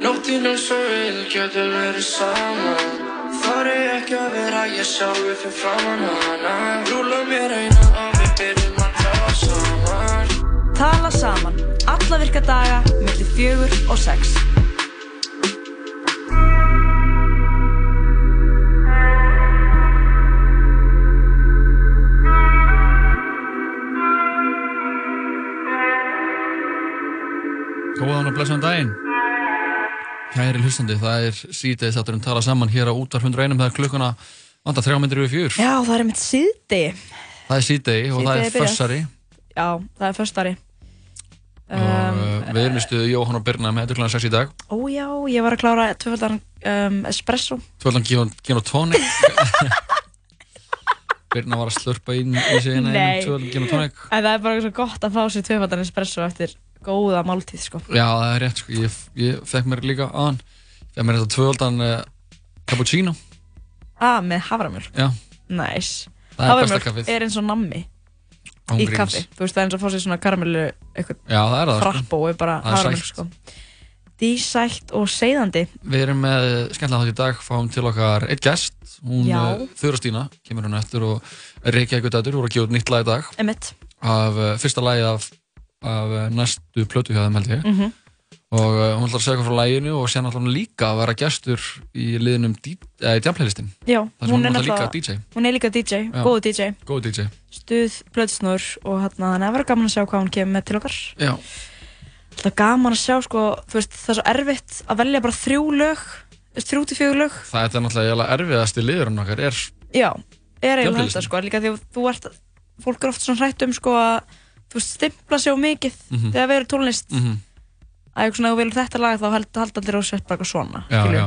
Nóttin eins og við getum verið saman Þar er ekki að vera ég sjálfi fyrir framann hana Rúla mér eina og við byrjum að tala saman Tala saman, alla virka daga, millir fjögur og sex. Góðan og blessaðan daginn. Kæri hlustandi, það er síðdeis að við erum talað saman hér á útvar 101 það er klukkuna vanda þrjá myndir yfir fjör. Já, það er mitt síðdi. Það er síðdegi og það Síðdegi er fössari Já, það er föstari. og uh, við erum í stuðu Jóhann og Birna með klukkan 6 í dag. Ó já, ég var að klára tvöfaldan um, espresso. Tvöldan gin gin og tónik. Birna var að slurpa inn í sig eina Nei. einum tvöldan gin og tónik. En það er bara svo gott að fá sér tvöfaldan espresso eftir góða máltíð, sko. Já, það er rétt, sko. Ég, ég fekk mér líka aðan. Fekk mér þetta tvöldan uh, cappuccino. Ah, með havramjölk. Já, Næs. það er besta Havramjólk kaffið. er eins og nammi í gríns. kaffi. Þú veist, það er eins og að fá sér svona karamellu, eitthvað Já, það er það, sko. frappó er bara Það er havramjölk, sætt. sko. Dísætt og seiðandi. Við erum með skemmtilega þátt í dag, fáum til okkar eitt gest, hún Já. uh, Þura Stína, kemur hún eftir og Reykjavík Dætur voru að gefa út nýtt lag í dag Emmett. af uh, fyrsta lagi af, af uh, næstu plötu hjá þeim held ég Mm og uh, hún ætlar að segja eitthvað frá laginu og síðan ætlar hún líka að vera gestur í liðinum uh, Djamplaylistinn, Já, sem hún er líka DJ, Hún er líka DJ, Já. góð DJ. góð DJ Stuð, blöðsnur og hérna, þannig að það verður gaman að sjá hvað hún kemur með til okkar. Já, Það er gaman að sjá, sko, veist, það er svo erfitt að velja bara þrjú lög, þrjú til fjögur lög. það er náttúrulega eiginlega erfiðasti liðurinn okkar er, Já, er eiginlega þetta, sko, líka því að þú ert, fólk er oft svona hrætt um, sko, að, þú stimpla á mikið Mhm. þegar við erum tónlist. mm Að eitthvað svona, þú velur þetta lag, þá held, held allir á sett bara eitthvað svona, já, já,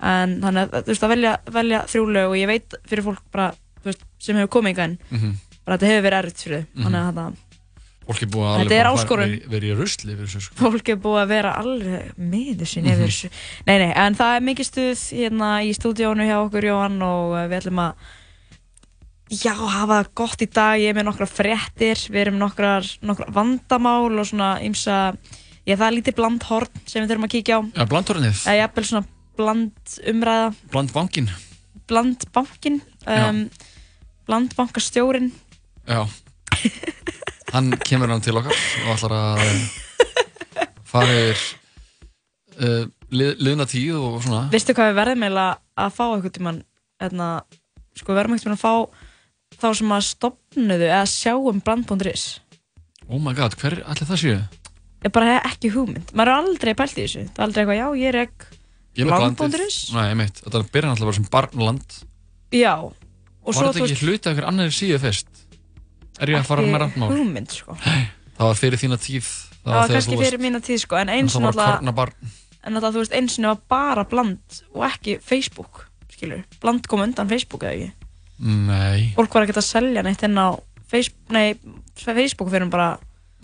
En þannig að, þú veist, að velja, velja þrjú lög og ég veit fyrir fólk bara, veist, sem hefur komið yngan, mm bara þetta hefur verið erfitt fyrir þau. Mhm. Fólk er búið að alveg er verið í rusli sko. fólk er búið að vera alveg sín Mhm. þessu. Nei, nei, en það er mikið stuð hérna í stúdíónu hjá okkur Jóhann og uh, við ætlum að já, hafa það gott í dag, ég er með nokkra fréttir, við erum nokkrar vandamál og svona ymsa, já það er lítið blandhorn sem við þurfum að kíkja á, Já, blandhornið, eða jafnvel svona bland umræða, blandbankin blandbankin, um, blandbankastjórin, Já. Hann kemur hann til okkar og ætlar að eh, fara yfir uh, lið, liðna tíð og svona. Veistu hvað við verðum eiginlega að fá eitthvað tímann, hérna, sko við verðum eitthvað að fá þá sem að stopnuðu eða sjáum bland.is Oh my god, hver allir það séu? er bara ekki hugmynd, maður er aldrei pælt í þessu. Það er aldrei eitthvað, já ég er ekki Ég blandið Nei, ég meitt, þetta byrja náttúrulega bara sem barnland já, og Var þetta ekki hluti af einhver annari síðu fyrst? Er ég að fara með randmál? hugmynd sko. Það var fyrir þína tíð. Það það var kannski fyrir mína tíð sko en eins Það og náttúrulega en náttúrulega þú veist eins og var bara bland og ekki Facebook skilur, bland kom undan Facebook eða ekki Nei, fólk var ekki að selja neitt inn á Facebook, nei, Facebook fyrir bara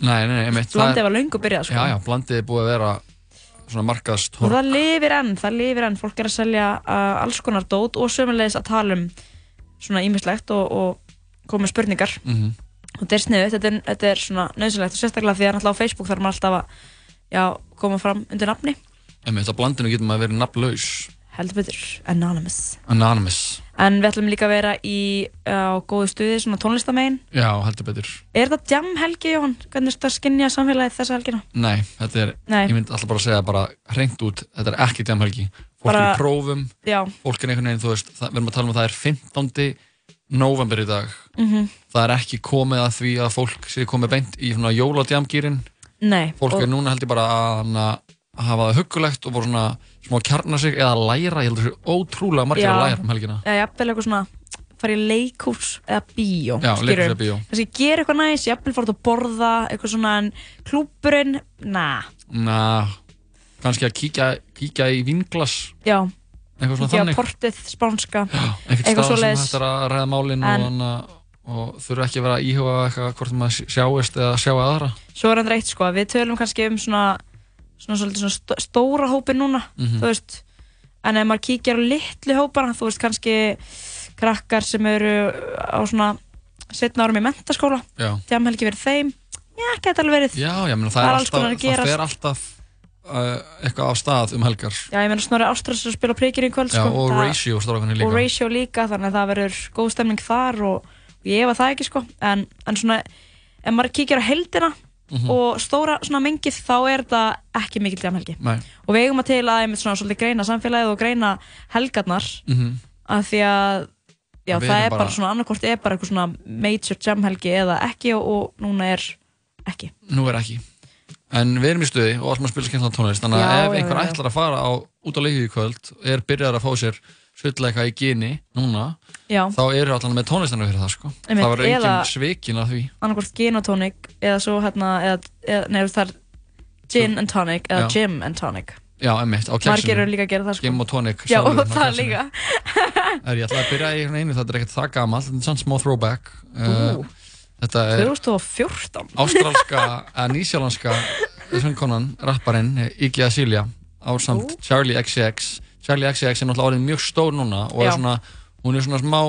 nei, nei, nei meitt blandið var löngu byrjað sko. Já, já, blandið er búið að vera svona markaðst og það lifir enn, það lifir enn. Fólk er að selja uh, alls konar dót og sömulegis að tala um svona ímislegt og, og koma með spurningar. Mm og þetta er sniðut, þetta, er- þetta er svona nöðsynlegt og sérstaklega því að náttúrulega á Facebook þarf maður alltaf að já, koma fram undir nafni. Einmitt, á blandinu getur maður verið nafnlaus heldur betur, anonymous. Anonymous. En við ætlum líka að vera í á góðu stuði, svona tónlistamegin Já, heldur betur. Er þetta jam helgi, Jóhann? hvernig er þetta að skinja samfélagið þessa helgina? Nei, þetta er, Nei. ég myndi alltaf bara að segja bara hreint út, þetta er ekki djamhelgi Fólk Bara- er í prófum, já, fólk er einhvern veginn, þú veist, það, við erum að tala um að það er 15. november í dag. Mhm, Það er ekki komið að því að fólk sé komið beint í svona jóladjamgýrin. Nei. Fólk og, er núna held ég bara að, að hafa það huggulegt og bara svona smá kjarna sig eða læra, ég held að það sé ótrúlega margir Já. að læra um helgina. Eða jafnvel eitthvað svona fara í leikhús eða bíó Já, skilurðu? leikhús eða bíó. kannski gera eitthvað næs, jafnvel fara út að borða eitthvað svona en klúburinn na, Na, kannski að kíkja, kíkja í vinglas já, eitthvað svona ekki að þannig. portið spánska. Ekkert eitthvað stað sem svoleiðis. hægt er að ræða málin En- og, hana, og þurfa ekki að vera að íhuga eitthvað hvort maður sjáist eða sjá aðra. Svo er hann reitt sko, að við tölum kannski um svona svona svolítið svona stó- stóra hópin núna Mhm. þú veist, en ef maður kíkjar á litlu hópana, þú veist kannski krakkar sem eru á svona setna árum í mentaskóla Já, það helgi verið þeim. Já, geta alveg verið. Já, ég meina það, Það er er alltaf, það fer alltaf uh, eitthvað af stað um helgar. Já, ég meina Snorri Ástrás er að spila príkir í kvöld Já, sko. og Ratio strákanir líka. Og Ratio líka þannig að það verður góð stemning þar og ég hefa það ekki sko. En, en svona ef maður kíkir á heldina Mhm. og stóra svona mengið þá er þetta ekki mikill jamhelgi Nei. og við eigum að til að einmitt svona svolítið greina samfélagið og greina helgarnar Mhm. að því að já, það er bara- bara svona annarkort er bara eitthvað svona major jamhelgi eða ekki og, og núna er ekki Nú er ekki En við erum í stuði og að spila skemmtilega tónlist Þannig að Já, ef já, einhver já. ætlar að fara á, út á leikju í kvöld er byrjar að fá sér svillleika í gini núna Já. þá eru allan með tónlistana fyrir það sko. Einmitt, það var engin svikin að því. annarkort gin og tonic eða svo hérna nei, það gin and tonic eða Já. gin and tonic. Já, emmitt, á margir eru keksinu líka að gera það sko. Gim og tonic Já, sjálfur, og á það líka. Er, Ég ætla að byrja í einu, þetta er ekkert það gamalt Þetta er samt smá throwback. Ú. uh, Þetta er 2014 ástrálska, eða nýsjálandska söngkonan, rapparinn Iggy Azalea á samt Charlie XCX Charlie XCX er náttúrulega orðin mjög stór núna og er svona, hún er svona smá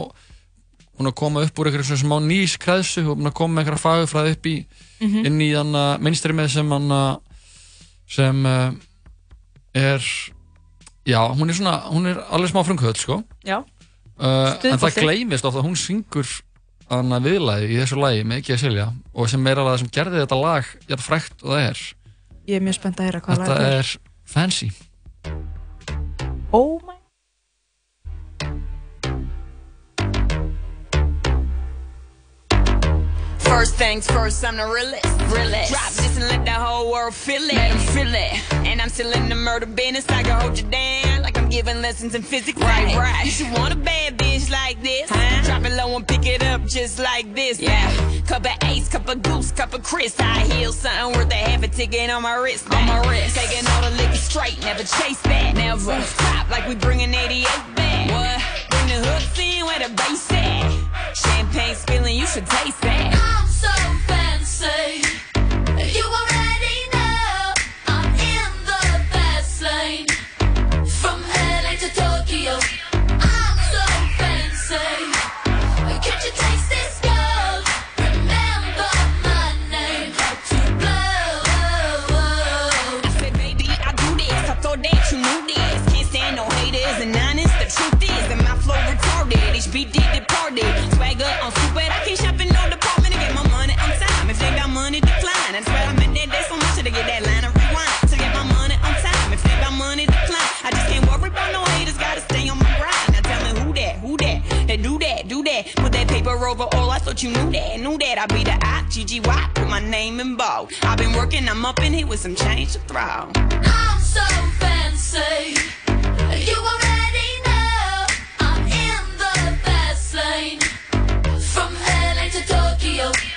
hún er að koma upp úr einhverju svona smá nýskræðsu og hún er að koma með einhverja fagufræði upp í Mhm. inn í þann að minnstrimið sem hann sem uh, er já, hún er svona, hún er alveg smá frumkvöld sko. Uh, en það gleymist ofta að hún syngur hann að viðlagi í þessu lagi með ekki að silja og sem er alveg það sem gerði þetta lag jafn frækt og það er. Ég er mjög spennt að heyra hvað þetta lag er Fancy Oh my First things first, I'm the realest. realest. Drop this and let the whole world feel it. Let feel it. And I'm still in the murder business. I can hold you down like I'm giving lessons in physics. Right, right. You should want a bad bitch like this. Drop it low and pick it up just like this. Yeah. Cup of ace, cup of goose, cup of Chris. High heels, something worth a half a ticket on my wrist. On my wrist. Taking all the liquor straight, never chase that. Never mm. stop like we bringing 88 back. What? Bring the hooks in where the bass at. Champagne spilling, you should taste that. Ah. So fancy. You knew that, knew that. I'd be the I, GGY, put my name in bold. I've been working, I'm up in here with some change to throw. I'm so fancy. You already know I'm in the fast lane. From LA to Tokyo.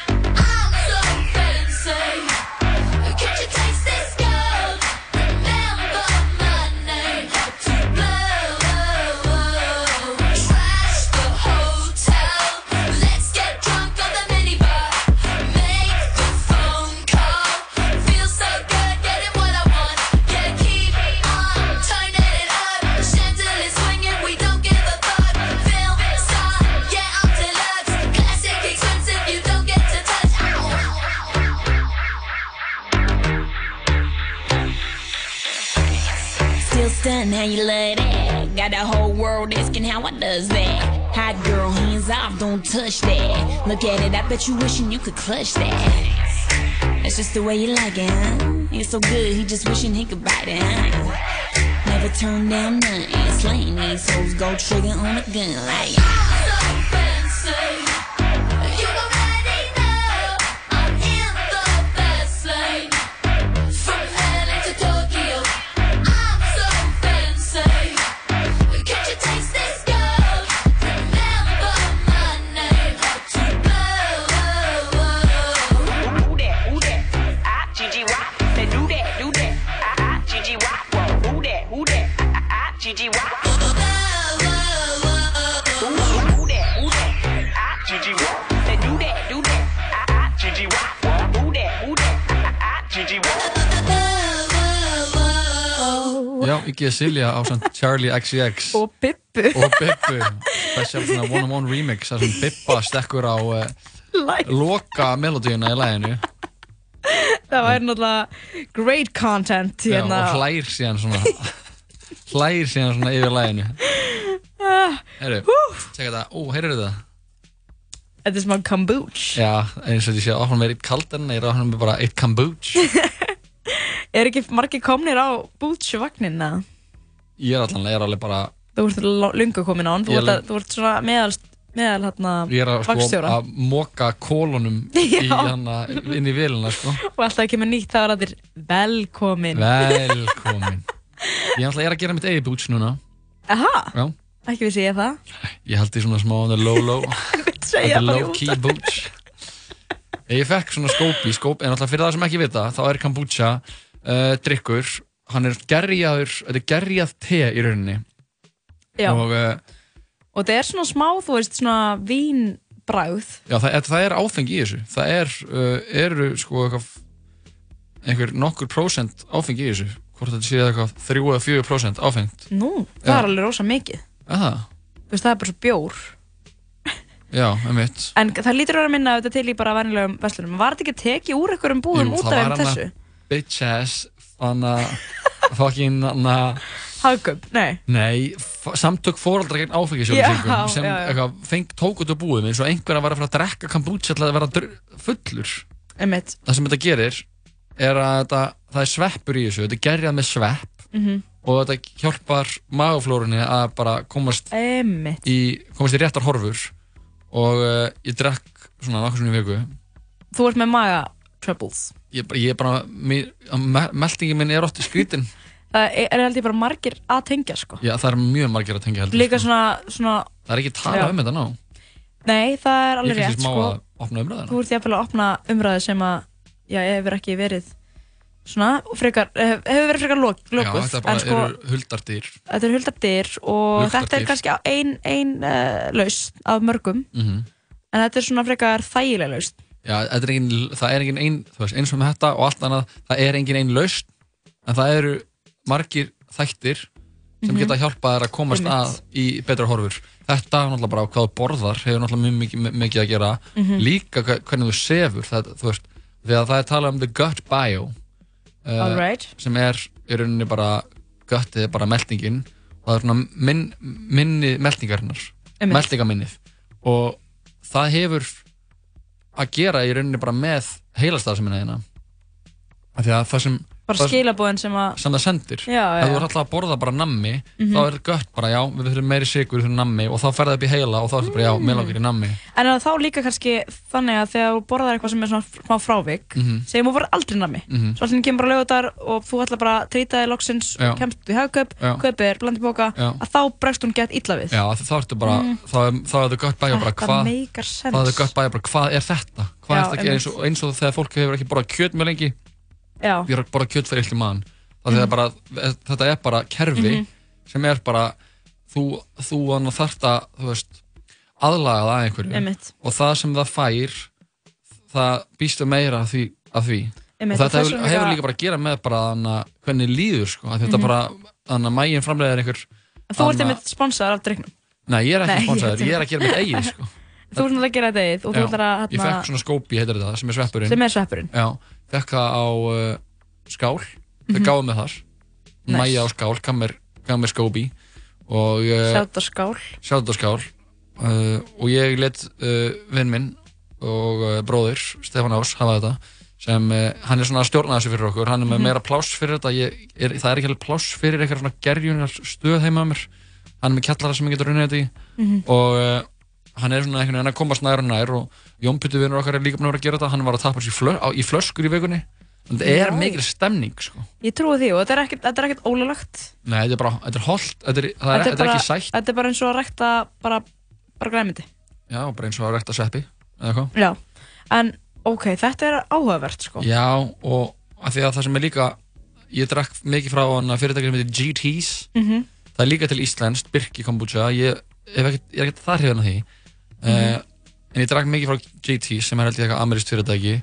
How you love that. Got the whole world asking how I does that. Hot girl, hands off, don't touch that. Look at it, I bet you wishing you could clutch that. That's just the way you like it, huh? It's so good, he just wishing he could bite it, huh? Never turn down nothing. Slaying these hoes, go trigger on a gun like. Iggy Azalea á Charlie XCX og Bibbu. Og Bibbu. Special svona one on one remix þar sem Bibba stekkur á uh, loka melodíuna í læginu Það væri náttúrulega great content Já, hérna. og hlær síðan svona. Hlær síðan svona yfir læginu Herru, tjekka þetta, ó, heyrðu þetta Þetta er smá kombuch. Já, eins og því sé að opna mér eitt kaldan ég er að mér bara eitt kombuch Er ekki margir komnir á bútsjuvagnin eða? Ég er allan, ég er alveg bara Þú ert löngu komin á hann, þú Ég ert, er að, þú ert svona meðal, meðal hérna Ég er að, sko, vagnstjóra að móka kólunum í Já. hana, inn í vélina sko. og alltaf kemur nýtt það er allir velkomin. Velkomin Ég ætla er að gera mitt eigið boots núna Aha, Já, ekki vissi ég það. ég held því svona smá on the low low Segja Þetta er bara low út. key boots Ég fekk svona skópi, skópi en alltaf fyrir það sem ekki vita þá er kombucha uh, drikkur hann er gerjaður, þetta er gerjað te í rauninni Já, og, og uh, það er svona smá, þú veist, svona vínbræð. já, það, það er áfengi í þessu það er, uh, eru sko einhver nokkur prósent áfengi í þessu hvort þetta sé eitthvað 3 eða 4 prósent áfengt Nú, það Já. er alveg rosa mikið. Aha, Þú veist, það er bara svo bjór. Já, En það lítur að vera að minna þetta til í bara venjulegum vestlunum. Var þetta ekki tekið úr einhverjum búðum út af var um þessu? bitch ass hana fucking hana Hagköp, nei. Nei, samtök fóraldra gegn Já, áfengisjóðsingum sem já, já. tók út á búið eins og einhver að vera að að drekka kombucha til að vera fullur Einmitt. það sem þetta gerir er að þetta, það er sveppur í þessu þetta er gerjað með svepp Mhm. og þetta hjálpar magaflórunni að bara komast Einmitt. í, komast í réttar horfur og uh, ég drekk svona nokkuð svona í viku Þú ert með maga troubles. ég, bara- ég er bara, mér, me, meldingin minn er oft í skrítin Það er, held ég bara margir að tengja, sko. já, það er mjög margir að tengja heldur Líka sko. svona, svona, það er ekki Já. talað um þetta ná nei, það er ég alveg finnst rétt, smá sko. að opna umræðina Þú ert jafnvel að opna umræðu sem að, já, hefur ekki verið svona, frekar, hef- hefur verið frekar lokuð. þetta sko, eru huldardýr þetta er huldardyr og Luktardyr. þetta er kannski ein, ein uh, laust af mörgum, mm en þetta er svona frekar þægileg laust. Já, er engin, það er engin ein, þú veist, eins og með þetta og allt annað, það er engin ein lausn, en það eru margir þættir sem geta hjálpað þér að komast. Einmitt. að í betra horfur. Þetta náttúrulega bara hvað borðar hefur náttúrulega mjög mikið, mikið að gera, Mhm. líka hve- hvernig þú sefur, það, þú veist, að það er talað um the gut bio, uh, Alright. sem er í rauninni bara, guttið er bara meldingin, og það er svona minn, minni meldingarinnar, meldingaminnið, og það hefur að gera í rauninni bara með heilastarfseminna þína af því að það sem, Bara það skilabóðin sem að, sem það sendir já, já, ef þú er alltaf að borða bara nammi Mhm. þá er þetta gött bara já, við þurfum meiri sigur við þurfum nammi og þá fer það upp í heila og þá er þetta bara já, Mm. mér langar í nammi En það þá líka kannski þannig að þegar þú borðar eitthvað sem er svona frávik, Mhm. segjum þú borðar aldrei nammi, Mhm. svo allir kemur bara lögutar og þú ætla bara að trýta þig loksins, Já. kemst í hagkaup, Já. kaupir, blandibóka, Já. að þá bregst hún gett illa við. já, þá ertu bara, Mm. þá, er, er það gött bæja bara hvað það er gött bæja bara hvað þetta eins og þegar fólk hefur ekki borðað kjöt mjög lengi Já. við erum borðað kjöt fyrir í maðan það er bara, þetta er bara kerfi Mhm. sem er bara þú, þú þarft að veist, aðlaga það að einhverju Einmitt. og það sem það fær það býstu meira af því, af því. Einmitt, og þetta hefur, vegna hefur líka- líka bara að gera með bara hana, hvernig líður sko. mm þetta Mhm. bara, þannig að mægin framleiðir einhver Þú ert einmitt sponsaður af drikknum. Nei, ég er ekki sponsaður, ég- ég er að gera mitt eigið sko. Þú náttúrulega að gera þetta og þú ætlar að, Ég fekk svona skópi, heitir þetta, sem er sveppurinn sem er sveppurinn. Já, fekk það á uh, skál Þau Mhm. gáðu mig þar Nice. Mæja á skál, gaf mér, skópi og uh, Sjátt á skál. sjátt á skál uh, og ég let uh, vinn minn og uh, bróðir Stefán Ás hafa þetta sem uh, hann er svona að stjórna þessu fyrir okkur hann er með Mhm. meira pláss fyrir þetta ég, er, það er ekki alveg pláss fyrir eitthvað svona gerjunar stöð heima á mér hann er með kjallara sem ég getur runnið þetta í Mhm. og uh, hann er svona einhvern veginn að komast nær og nær og Jón Pyttu vinnur okkar er líka búin að vera að gera þetta hann var að tappa sér í, flö, í flöskur í vikunni en þetta er mikil stemning sko. Ég trúi því og þetta er ekkert, þetta er ekkert ólulegt. nei, þetta er bara, þetta er holt þetta er, það er, þetta er ekki sætt Þetta er bara eins og að rekta bara, bara græmiti. já, bara eins og að rekta sveppi Já. En, ok, þetta er áhugavert, sko. Já, og að því að það sem er líka ég drakk mikið frá hann fyrirtækið sem heitir GT's Mhm. það er líka til Íslenskt, Birki kombucha ég, ekkert, ég er ekkert þar hefðan því Mhm. uh, en ég drakk mikið frá GT's sem er held ég eitthvað amerískt fyrirtæki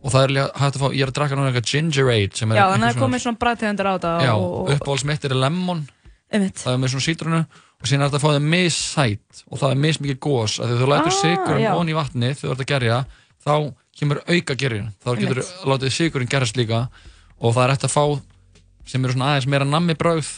og það er líka hægt að fá, ég er að drakka núna eitthvað Ginger Ale sem er Já, þannig að það komið svona bræðtegundir á þetta Já, og, og, uppáhalds mitt er lemon Einmitt. það er með svona sítrunu og síðan er þetta að fá það missætt og það er mismikið gós að þegar þú lætur Ah, já. onni í vatni þegar þú ert að gerja þá kemur auka gerjun þá getur Einmitt. látið sigurinn gerast líka og það er eftir að fá sem eru svona aðeins meira nammi brauð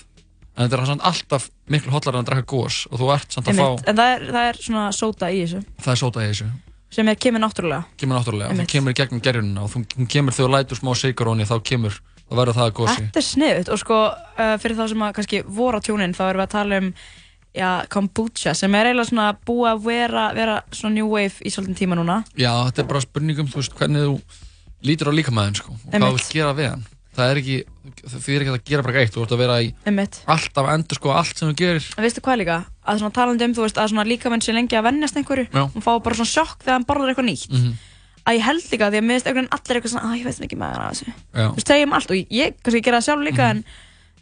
en þetta er samt alltaf miklu hotlar en að drekka gós og þú ert samt að Einmitt. fá En það er, það er svona sóta í þessu það er sóta í þessu sem er kemur náttúrulega. kemur náttúrulega, Einmitt. þú kemur í gegnum gerjunina og þú hún kemur þegar þú lætur smá siguróni þá kemur, þá verður það að gósi Þetta er sniðut og sko uh, fyrir þá sem að kannski voru á tjúnin þá erum við að tala um já, kombucha sem er eiginlega svona búið að vera, vera svona new wave í svolítinn tíma núna. Já, þetta er bara spurningum, þú veist, hvernig þú lítur á líkamæðin, sko, og hvað þú Einmitt. vilt gera við hann. Það er ekki, því er ekki að gera bara eitt, þú ert að vera í Einmitt. alltaf endur sko allt sem þú gerir. En veistu hvað líka? Að svona talandi um, þú veist, að svona líkamenn sé lengi að vennast einhverju Já. og fá bara svona sjokk þegar hann borðar eitthvað nýtt. Mhm. Að ég held líka því að veist einhvern veginn allir eitthvað svona, að ég veist ekki með það þessu. Þú veist, segjum allt og ég, ég kannski gera það sjálf líka en,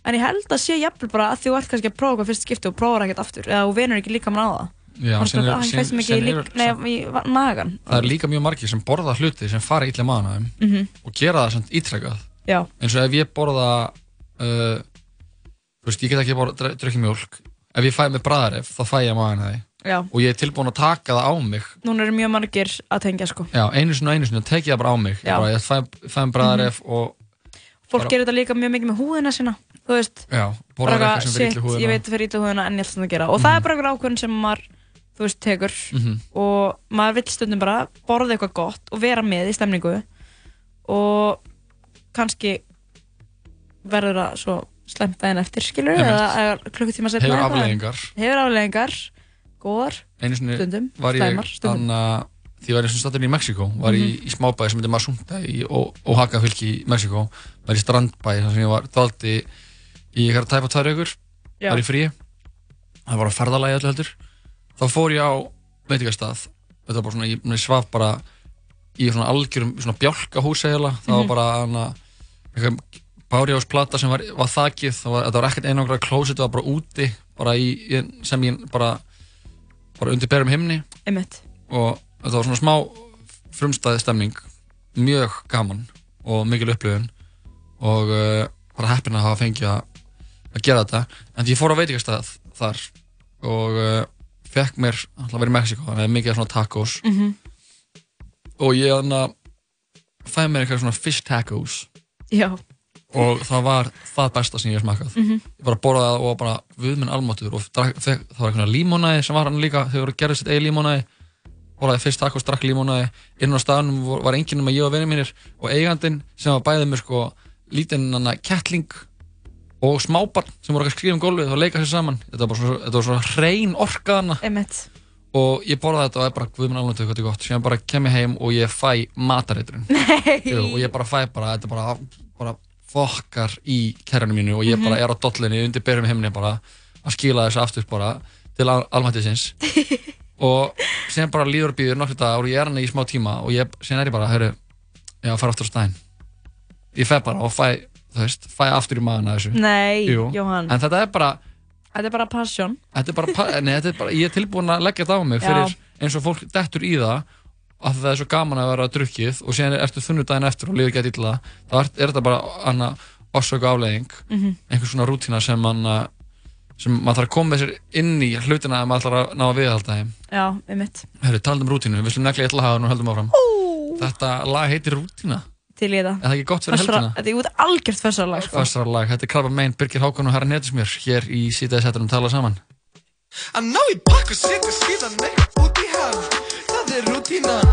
en ég held að sé jafnvel bara að þú ert kannski að prófa eitthvað fyrst skipti og prófar ekkert aftur eða þú venur ekki líka mann á það. já, svona, er- að ég veist síðan- ekki er- nei, það er líka mjög margir sem borða hluti sem fara maðan á þeim Mhm. og gera það samt ítrekkað. Já, eins og ef ég borða uh, þú veist, ég get ekki borða drukkið mjólk ef ég fæ með bræðaref, þá fæ ég maðan það og ég er tilbúin að taka það á mig Núna eru mjög margir að tengja sko. já, einu sinni og einu sinni, þá tek ég það bara á mig. Mhm. bara, ég fæ, fæ með bræðaref og Fólk Bara- gerir þetta líka mjög mikið með húðina sína. Þú veist, já, bara eitthvað húðina ég veit það fyrir ítla húðina en ég ætla það að gera. Og það er bara einhver ákvörðin sem maður, þú veist, tekur Mhm. og maður vill stundum bara borða eitthvað gott og vera með í stemningu og kannski verður það svo slemt daginn eftir, skilur Einmitt. eða, klukkutíma setna hefur afleðingar Hefur afleðingar, góðar, stundum, var ég slæmar, stundum. þannig að því ég var eins og stattur í Mexiko var ég Mhm. í smábæði sem heitir Masunta í Oaxaca fylki í Mexiko var í strandbæði þar sem ég var dvaldi í eitthvað tæpa tvær ykkur Já. var í frí það var að ferðalagi öllu heldur þá fór ég á veitingastað þetta var bara svona, ég, ég svaf bara í svona algjörum svona bjálkahús eða það var Mhm. bara hana, eitthvað bárjáðsplata sem var, var þakið. Það var, var ekkert einangra klósit það var bara úti bara í, sem ég bara bara undir berum himni. Einmitt. og þetta var svona smá frumstæði stemning mjög gaman og mikil upplifun. Og uh, bara heppin að hafa fengið að, gera þetta. En ég fór á veitingastað þar og uh, fekk mér alltaf verið í Mexiko, þannig að mikið af svona tacos. Mhm. Og ég þannig að fæði mér eitthvað svona fish tacos. Já, og það var það besta sem ég hef smakað Mhm. ég bara borðaði það og bara viðminn almáttur og drak, fekk, það var eitthvað límónæði sem var hann líka þegar voru gerðið sitt eigi límónæði borðaði fyrst tacos, drakk límónæði inn á staðnum vor- var enginn um að ég og vinið mínir og eigandinn sem var bæðið mér sko lítinn kettling og smábarn sem voru að skrifa um gólfið og leika sér saman. Þetta var bara svo, þetta var svo hrein orkaðana einmitt. Og ég borðaði þetta og ég bara guðminn alveg hvað þetta er gott. Sem bara kem ég heim og ég fæ matareiturinn og ég bara fæ bara þetta bara, bara fokkar í kerranu mínu og ég bara er á dollinni undir byrjum himni bara að skila þessu aftur bara til al almættisins. Og sem bara líður býður nokkur dagar og ég er hann í smá tíma og ég, sem er ég bara, hörru ég fara aftur á stæðin ég fæ bara og fæ, þú veist, fæ aftur í maðurna þessu. Nei, Jú. Jóhann, en þetta er bara þetta er bara passion. þetta er bara, nei, þetta er bara, ég er tilbúin að leggja þetta á mig fyrir eins og fólk dettur í það að það er svo gaman að vera drukkið og síðan ertu þunnu daginn eftir og líður gett illa þá er, er þetta bara orsöku afleðing Mhm. einhvers svona rútína sem mann uh, sem maður þarf að koma með sér inn í hlutina að maður ætlar að ná að viðhalda þeim. Já, einmitt. Herru, talandi um rútínu, við slum negli illa hafa og höldum áfram. Ú, Þetta lag heitir Rútína til í það. Er það ekki gott fyrir helgina? Þetta er út algjört fössarlag, sko. Fassara lag, þetta er Krabba Mein, Birgir Hákon og Herra Netusmjör hér í sítaði setjum tala saman. Að ná í pakk og setja síðan eitthvað út í hann Það er rútínan,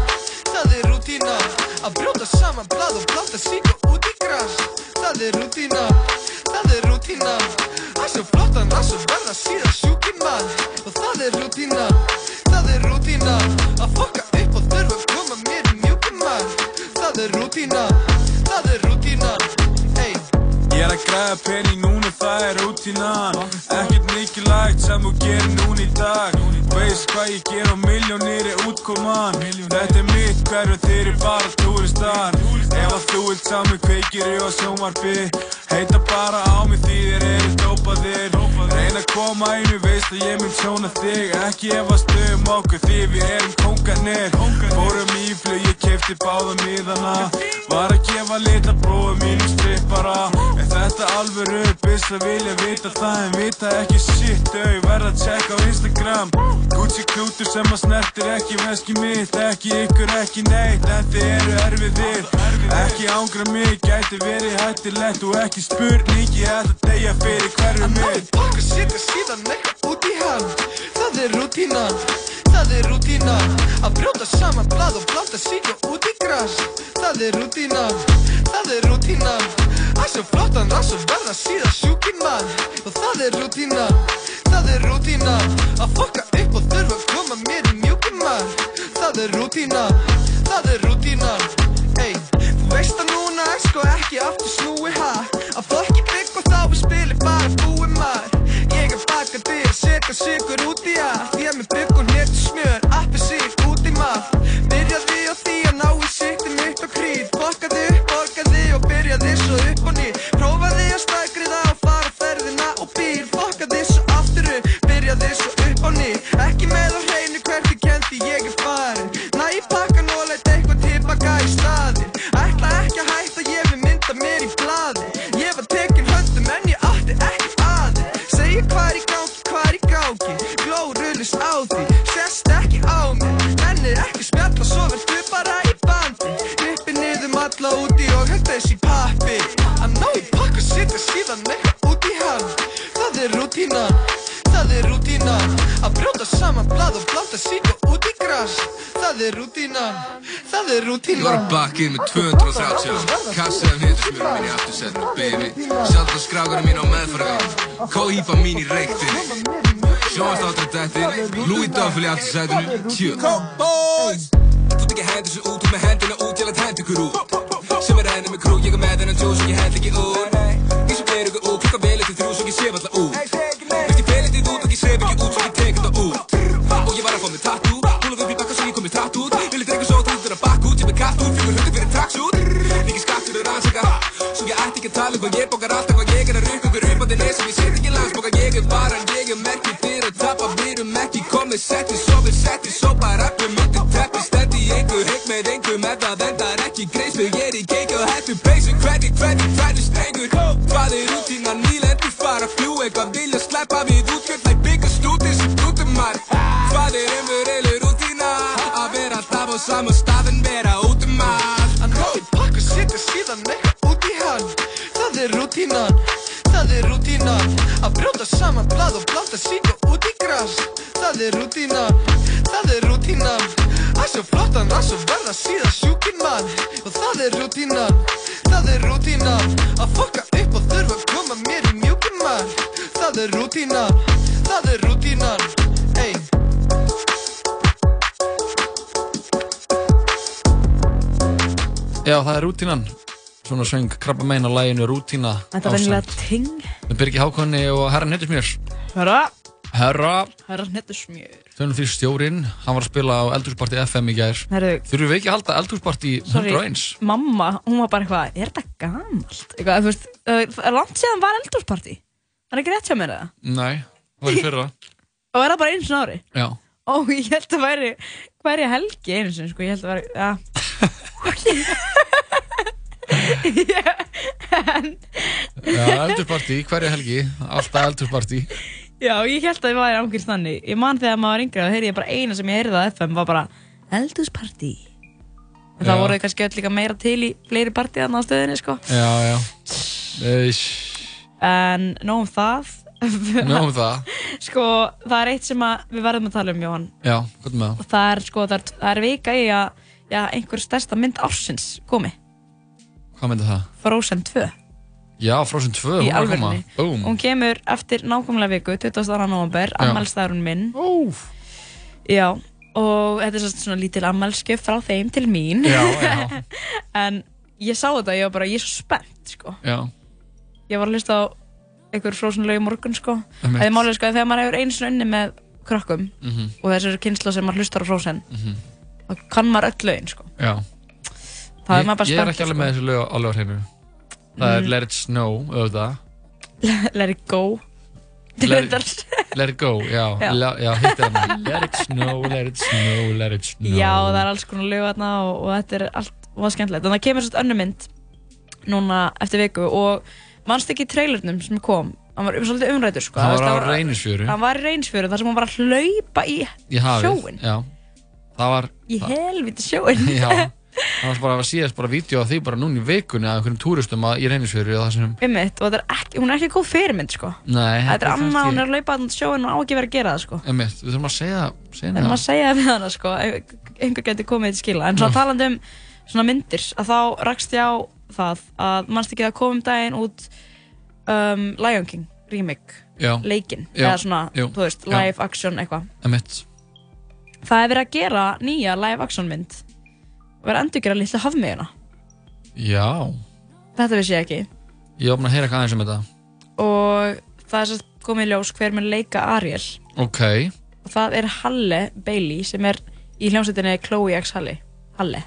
það er rútínan Að brjóta saman blað og blanda síka út í gras Það er rútínan, það er rútínan Að svo flottan að svo verða síðan sjúkin mann Og það er rútínan, það er rútínan Að fokka upp og þurfa að koma mér í mann Það er rútínan, það er rútínan Ey Ég er að græða pening núna, það er rútínan Ekkert mikilvægt sem þú gerir núna í dag. Veist hvað ég ger og miljónir er útkoman. Þetta er mitt hverju þeir eru bara túristar. Ef að þú vilt sá mig kveikir ég á sjónvarpi. Heita bara á mig því þeir eru dópaðir. Reyna að koma einu veist að ég mun tjóna þig. Ekki efast um okkur því við erum kónganir Fórum í flug, ég kefti báða miðana. Var að gefa litla bróðu mínum strippara. En þetta alvöru Bist að vilja vita það en vita ekki shit. Þau verða að checka á Instagram. Gucci klútur sem að snertir ekki veski mitt. Ekki ykkur, ekki neitt. En þið eru erfiðir Ekki ángra mig, gæti verið hættilegt Og ekki spurning, ég ætla að deyja fyrir hverju Ná í mitt pakka, setja síðan eitthvað út í hann. Það er rútínan, það er rútínan Að brjóta saman blað og blanda sík og út í gras. Það er rútínan, það er rútínan Að svo flottan rass og verða síðan sjúkin mann Og það er rútínan, það er rútínan Að fokka upp og þurfa að koma mér í mjúkin mann Það er rútínan, það er rútínan Ey, þú veist að núna er sko ekki aftur snúi ha? Að fokki bygg og þá er spilið bara búið maður. Ég er dyr, setja sigur út í að Því að með bygg og netu bíl Fokkaði svo aftur upp, byrjaði svo upp og nýr Ekki með á hreinu hvert ég kendi ég er Það rútínan, það er rútínan Að brjóta saman blað og blanda sík og út í gras. Það er rútínan, það er Ég var að inn með 230 Kassaðum hitusmjörum mín í aftursetinu, baby. Sjálf skrákarum mín á meðfaragang Kóhýpa mín í reyktinni. Sjónvastáttur dættin Louis Duffel í aftursetinu Tjö. Boys. Þú tek ekki hendur svo út, þú með hendina út Ég læt hend ykkur út. Sem er henni með krú, ég er með þennan tjó Svo ég hend ekki út. Ég sem ber ykkur út, Svo ég sé valla út ég pelið þitt út og ég sef ekki út Svo ég tek þetta út Og ég var að fá mig tattoo Húlað upp í bakka svo ég kom mér tatt út Vilja drengur svo þú þurfa bakk út Ég með katt út, fyrir hundi fyrir traksút Líki skattur og rannsaka Svo ég ætti ekki að tala um hvað ég bókar alltaf Hvað ég er að rukka ykkur upp á þinn Sem ég set ekki langs bókar ég er varan Ég er merkið fyrir að tapa Við erum ekki komið setti Svo við setti svo bara rappum undir teppi Stendi einhver hygg með einhver Ef það endar ekki greiðslu Ég er í keik og hættu peysu Hvernig, hvernig, Eitthvað vilja sleppa við útgjöld Læk byggast út eins og grútumar Hvað er umveruleg rútína Að vera alltaf á sama stað en vera út um allt Að ná í pakka, setja síðan eitthvað út í hann Það er rútínan, það er rútínan Að brjóta saman blað og blanda sík og út í gras Það er rútínan, það er rútínan Að svo flottan og verða síðan sjúkin mann Og það er rútínan, það er rútínan. Svona söng krabba meina læginu Rútína Þetta er venjulega ting. Með Birgi Hákonni og Herran Hittismjör Hörra, Herra, hörra. Hnettu smjör þjónum því stjórinn Hann var að spila á Eldhúsparti FM í gær. Herru, Þurfum við ekki að halda Eldhúsparti sorry, 101? mamma, hún var bara eitthvað Er þetta gamalt? Eitthvað, þú veist, uh, er langt síðan var eldúrsparti Það er ekki rétt hjá mér eða? Nei, það var í fyrra. Og er það bara einu sinni á ári? Já. Ó, ég held að væri hverja helgi einu sinni, sko, ég held að væri, ja. Já, Eldhúsparti, hverja helgi Alltaf Eldhúsparti já, ég held að ég væri ángurst þannig. Ég man þegar maður var yngri og heyrði ég bara eina sem ég heyrði á FM var bara eldúsparti. En það voru kannski öll líka meira til í fleiri partíðan á stöðinni, sko. Já, já Eish, En nóg um það. Nóum það sko, það er eitt sem við verðum að tala um, Jóhann. Já, hvað er með það? Og það er, sko, það er, það er vika í að já, einhver stærsta mynd ársins komi. Hvað myndi það? Frozen 2. Já, Frozen 2, hún var að koma. Búm Hún kemur eftir nákvæmlega viku, 22. november, ammælstæðurinn minn. Óf Já, og þetta er svo- svona lítil ammælskjöf frá þeim til mín. Já, já, en ég sá þetta, ég var bara, ég er svo spennt, sko. já Ég var að hlusta á einhver í morgun, sko. Það er málið, sko, þegar maður hefur einu sinni unni með krökkum Mhm. og þessari kynsla sem maður hlustar á Frozen, þá kann maður öll lögin, sko. Já Það er Ég, maður bara ég er ekki alveg með þessu lög alveg á hreinu Það er Let It Snow, auðvitað Let it go. Let it, let it go, já, Já. já, já hittir hann Let it snow, let it snow, let it snow Já, það er alls konar lög þarna og, og þetta er allt og skemmtilegt. Þannig að það kemur svona önnur mynd núna eftir viku og mannst ekki í trailernum sem kom, hann var svolítið umrætur sko. Hann var á Reynisfjöru Hann var í reynisfjöru þar sem hann var að hlaupa í, í hafið sjóinn. Já, það var í helviti sjóin. Já, það var bara að síðast bara vídeo af því bara núna í vikunni að einhverjum túristum að, í Reynisfjöru og það sem Einmitt, og þetta er ekki, hún er ekki góð fyrirmynd sko. Nei, Þetta er annað, hún er að hlaupa þarna sjóin og á ekki verið að gera það sko. Einmitt, við þurfum að segja, segja En maður segja það við hana sko, einhver geti komið til skila. En svona talandi um svona myndir, að þá rakst ég á það að mannst ekki að koma um daginn út um, Lion King remake, Já, leikinn, Já, eða svona, jú, þú veist, já. live action eitthvað. Það er verið að gera nýja live action mynd og verið að endur gera litla hafmiðuna. Já, Þetta vissi ég ekki. ég opna að heyra eitthvað aðeins um þetta Og það er svo komið ljós hver mun leika Ariel. Ok, Og það er Halle Bailey sem er í hljómsveitinni Chloe X Halle. Halle.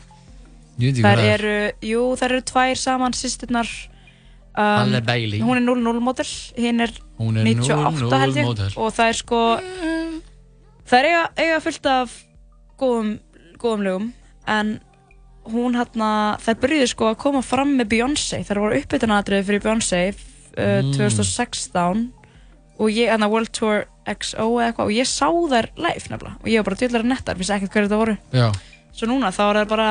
Það er. eru, jú, þær eru tvær saman sýsturnar um, Hún er 0-0 model, hinn er er 98 0-0 held ég. og það er sko það er eiga, eiga fullt af góðum, góðum lögum en hún hérna þær byrjuði sko að koma fram með Beyoncé. Þær voru uppbytunadrið fyrir Beyoncé uh, Mm. 2016 og ég, hérna World Tour XO eða eitthvað og ég sá þær live nefnilega. Og ég var bara djöðlega nettar, vissi ekkert hverju þetta voru. Já, svo núna þá er það bara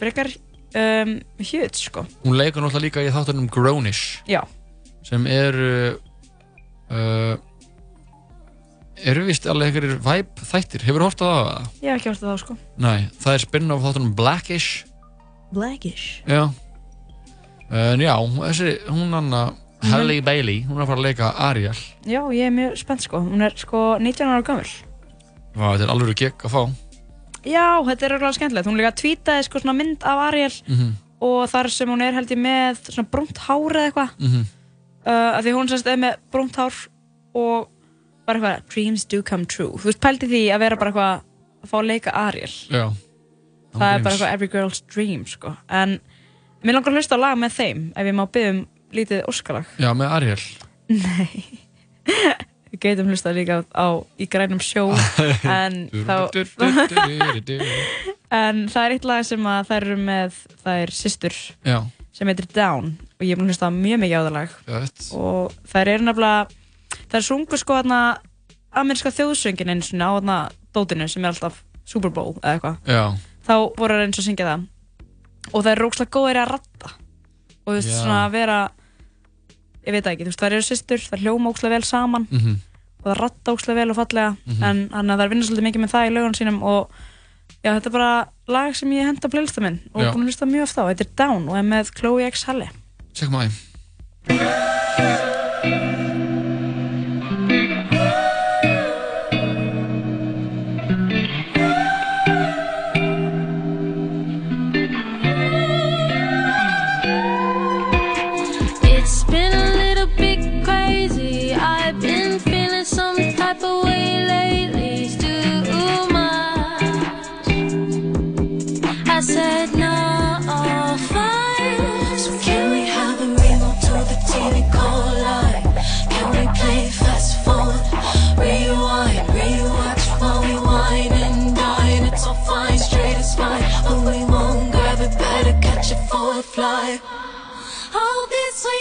frekar um, huge sko. Hún leikur náttúrulega líka í þáttunum Grownish já, sem eru uh, eru vist alveg einhverjir vibe þættir, hefur hort á það? ég hef ekki hort það þá sko. Nei, það er spinn-off þáttunum Blackish. Blackish. Já. En já, þessi, hún Anna Halle Bailey, hún er að fara að leika Ariel. Já, ég er mjög spennt sko. Hún er sko 19 ára Vá, þetta er alveg gegg að fá já, þetta er alveg skemmtilegt. Hún líka tweetaði sko mynd af Ariel Mhm, og þar sem hún er held ég með svona brúnt hár eða eitthvað. Mhm. Uh, af því hún semst er með brúnt hár og bara eitthvað dreams do come true. Þú veist pældi því að vera bara eitthvað að fá að leika Ariel. Já. Það er bara eitthvað every girl's dream sko. En mér langar að hlusta á lag með þeim ef ég má byggja um lítið óskalag Já, með Ariel. Nei við geitum hlusta líka á, í grænum sjó en þá en það er eitt lag sem að þær eru með það er Sistur Já, sem heitir Down og ég er búin að hlusta mjög mikið á það lag. Og þær eru nefnilega þær sungu sko þarna ameríska þjóðsöngin sinni á þarna dótinu sem er alltaf Super Bowl eða eitthvað. Þá voru þær eins og syngja það. Og þær eru rókslega góðir að ratta og þú veist svona að vera ég veit það ekki, þú veist þær eru systur þær hljóma ókslega vel saman mhm. og það ratta ókslega vel og fallega Mhm. en þannig að þær vinna svolítið mikið með það í lögunum sínum og já, þetta er bara lag sem ég henda á playlista minn og búin að hlusta mjög oft á, þetta er Down og er með Chloe X Halle. Tjekkum að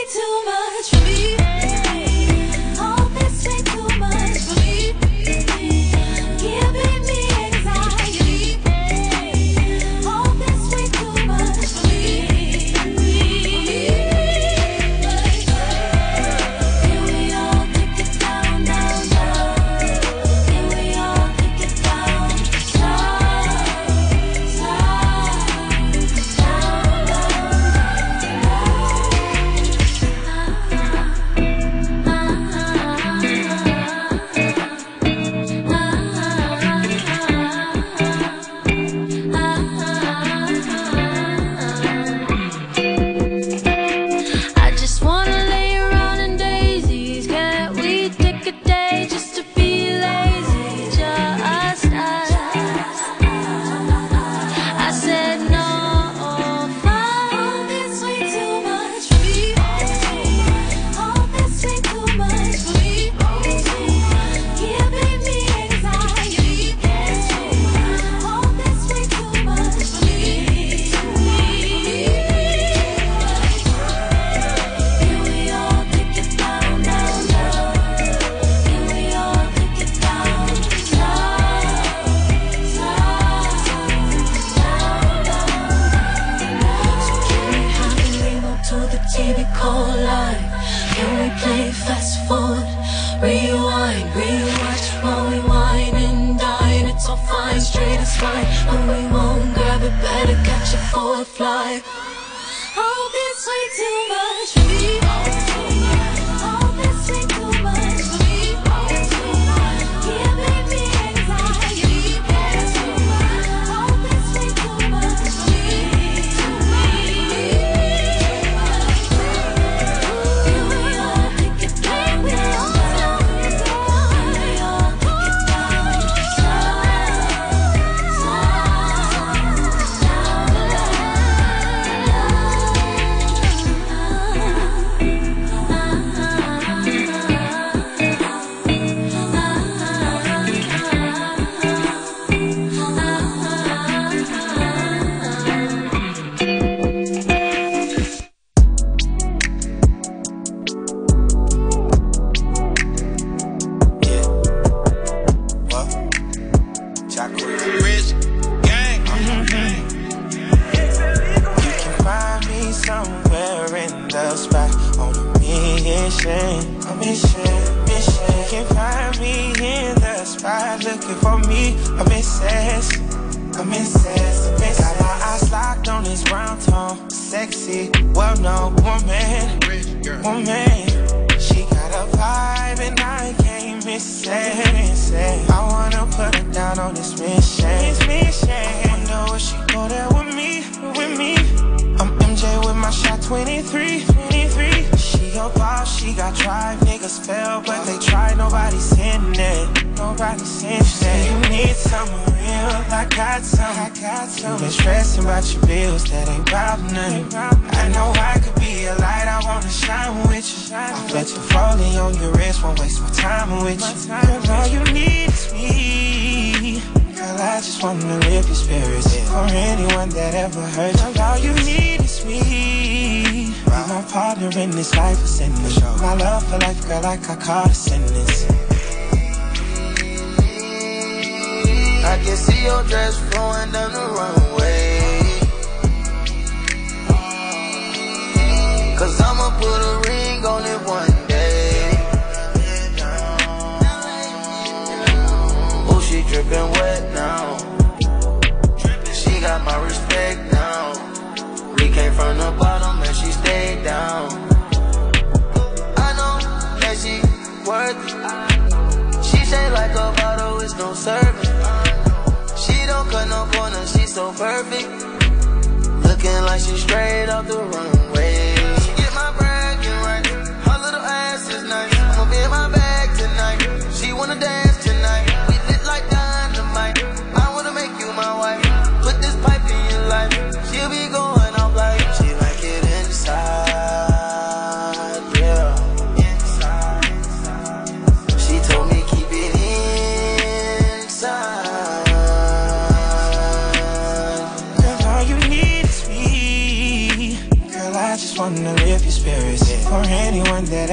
too much for me.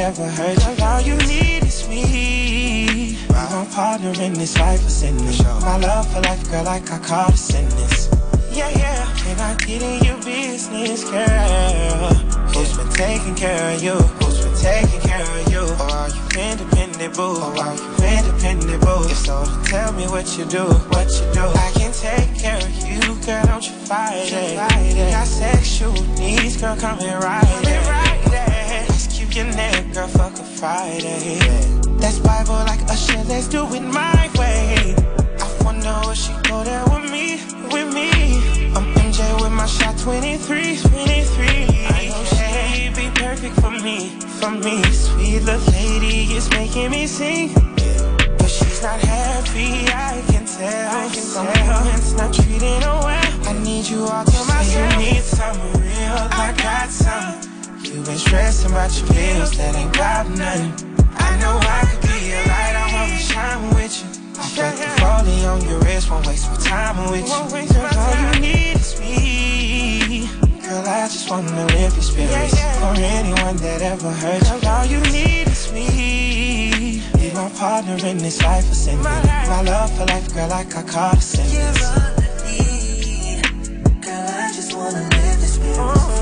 Ever you. Girl, all you need is me. My partner in this life of sentence My love for life, girl, like I caught a sentence Yeah, yeah, and I get in your business, girl? Who's been taking care of you? Who's been taking care of you? Or are you? Independent, boo? Or are you? Independent, boo? If so, tell me what you do, what you do? I can take care of you, girl, don't you fight it. Got sexual needs, girl, come and ride it Neck, girl, fuck a Friday. That's Bible like Usher, let's do it my way. I wonder will she go there with me, with me. I'm MJ with my shot 23, 23 I know she'd be perfect for me, for me. Sweet little lady is making me sing. But she's not happy, I can tell. I can tell. It's not treating her well. I need you all to myself. You need someone real, I got some You been stressing about your bills, that ain't got nothing. I know I could be a light, I wanna shine with you. I felt the falling on your wrist, won't waste my time with you. Girl, all you need is me. Girl, I just wanna lift your spirits For anyone that ever hurt you. Girl, all you need is me. Be my partner in this life of sin My love for life, girl, like I caught a sentence Girl, I just wanna live this spirit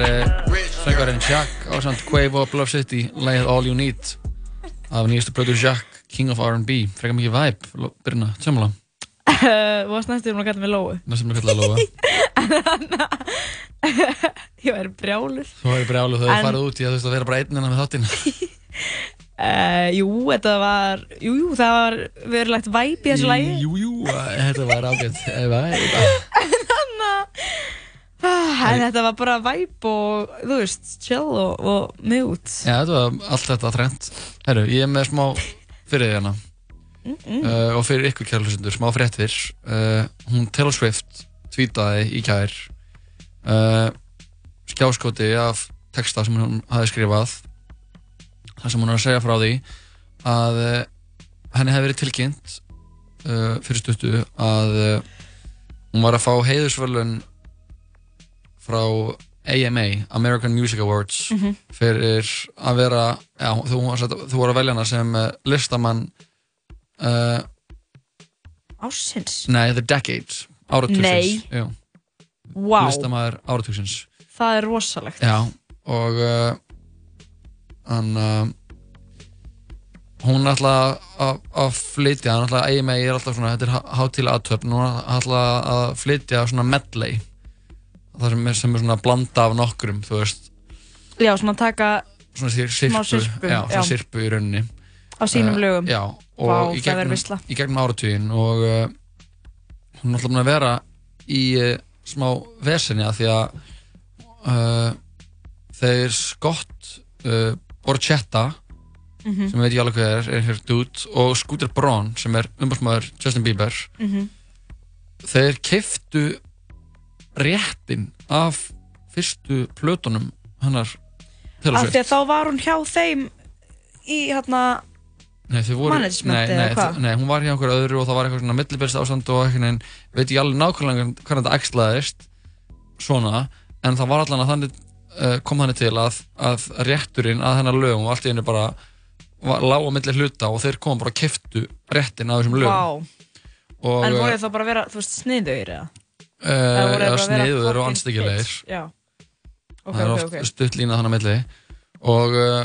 uh, söngarinn Jack á samt Quavo Love City, lagið All You Need af nýjastu plötu Jack, King of R&B frekar mikið vibe, byrjina, tjómala Þú varst næstu um að kalla mig Lóu. næstum að kalla að lofa Ég væri brjálur. Þú hefur brjálu þau En- hefur farið út í að þú veist að vera bara einnina með þáttinn Uh, jú, þetta var, jú, jú, það var verulegt væp í þessu lagi. Jú, jú, þetta var ágætt Eh, vibe. Ah, En þetta var bara væp og, þú veist, chill og, og mute. Já, þetta var allt þetta trend. Herru, ég er með smá fyrir hérna. Uh, og fyrir ykkur kærlusundur, smá fréttir. Uh, hún Taylor Swift tweetaði í kær uh, skjáskoti af texta sem hún hafi skrifað. Þar sem hún er að segja frá því að henni hefði verið tilkynnt fyrir stuttu að hún var að fá heiðusvölun frá AMA, American Music Awards Mhm. fyrir að vera já, þú, þú voru að velja hana sem uh, listamann uh, Ásins. nei, The Decade áratugsins Nei. Vá, listamæður áratugsins það er rosalegt. já, og uh, hann uh, hún ætla að, að flytja hann ætla að AMA er alltaf svona þetta er hátíla aðtöfn hún ætla að flytja svona medley það sem er, sem er svona blanda af nokkrum þú veist, Já, svona taka svona sir- sirpu, sirpu, já, svona já. sirpu í rauninni á sínum Eh, lögum. já, og Vá, í, gegnum, gegnum áratugin og uh, hún er alltaf búin að vera í uh, smá vesenja því að uh, þeir Scott uh, Borchetta Mhm. sem veit ég alveg hvað er, er hér dude og Scooter Braun sem er umbúrsmaður Justin Bieber Mhm. þeir keiftu réttin af fyrstu plötunum hennar Af því að þá var hún hjá þeim í hérna, nei, eða nei, hvað? nei, hún var hjá einhver öðru og það var eitthvað svona millibyrst ástand og eitthvað en veit ég alveg nákvæmlega hvernig þetta æxlaðist svona, en það var allan að þannig uh, kom þannig til að, að rétturinn að hennar lögum og allt í henni bara lág á milli hluta og þeir koma bara að keftu réttin af þessum lögum vá. og En voru þið þá bara að vera, þú veist, sniðugir eða? Eða að vera sniður og anstíkilegir það er oft stutt lína þannig að milli. Og, uh,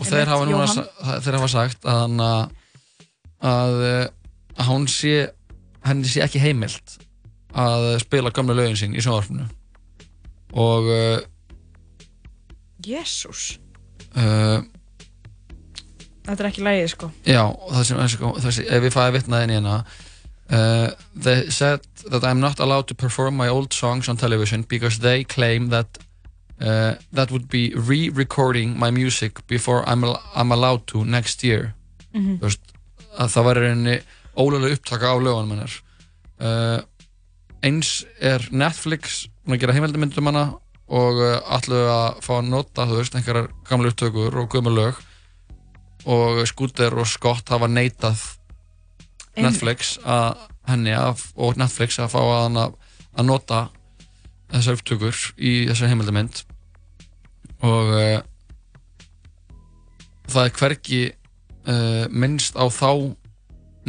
og þeir, hafa núna, þeir hafa sagt að, hann, að, uh, að hún sé henni sé ekki heimilt að spila gamla lögin sín í sjónvarpinu. Og Jésús. uh, Þetta er ekki lægið, sko. já, það sem þessi, þessi, ef við fæði vitnaði inn í hérna uh, they said that I'm not allowed to perform my old songs on television because they claim that uh, that would be re-recording my music before I'm, al I'm allowed to next year. Þú veist, að það var reyni ólega upptaka á lögunum hennar. Uh, eins er Netflix búin að gera heimildamindum hana og uh, allu að fá að nota þú veist, einhverjar gamla upptökur og gömur lög. Og Scooter og Scott hafa neitað. Netflix að henni að, og Netflix að fá að, að nota þessar upptökur í þessar heimildamind og uh, það er hvergi uh, minnst á þá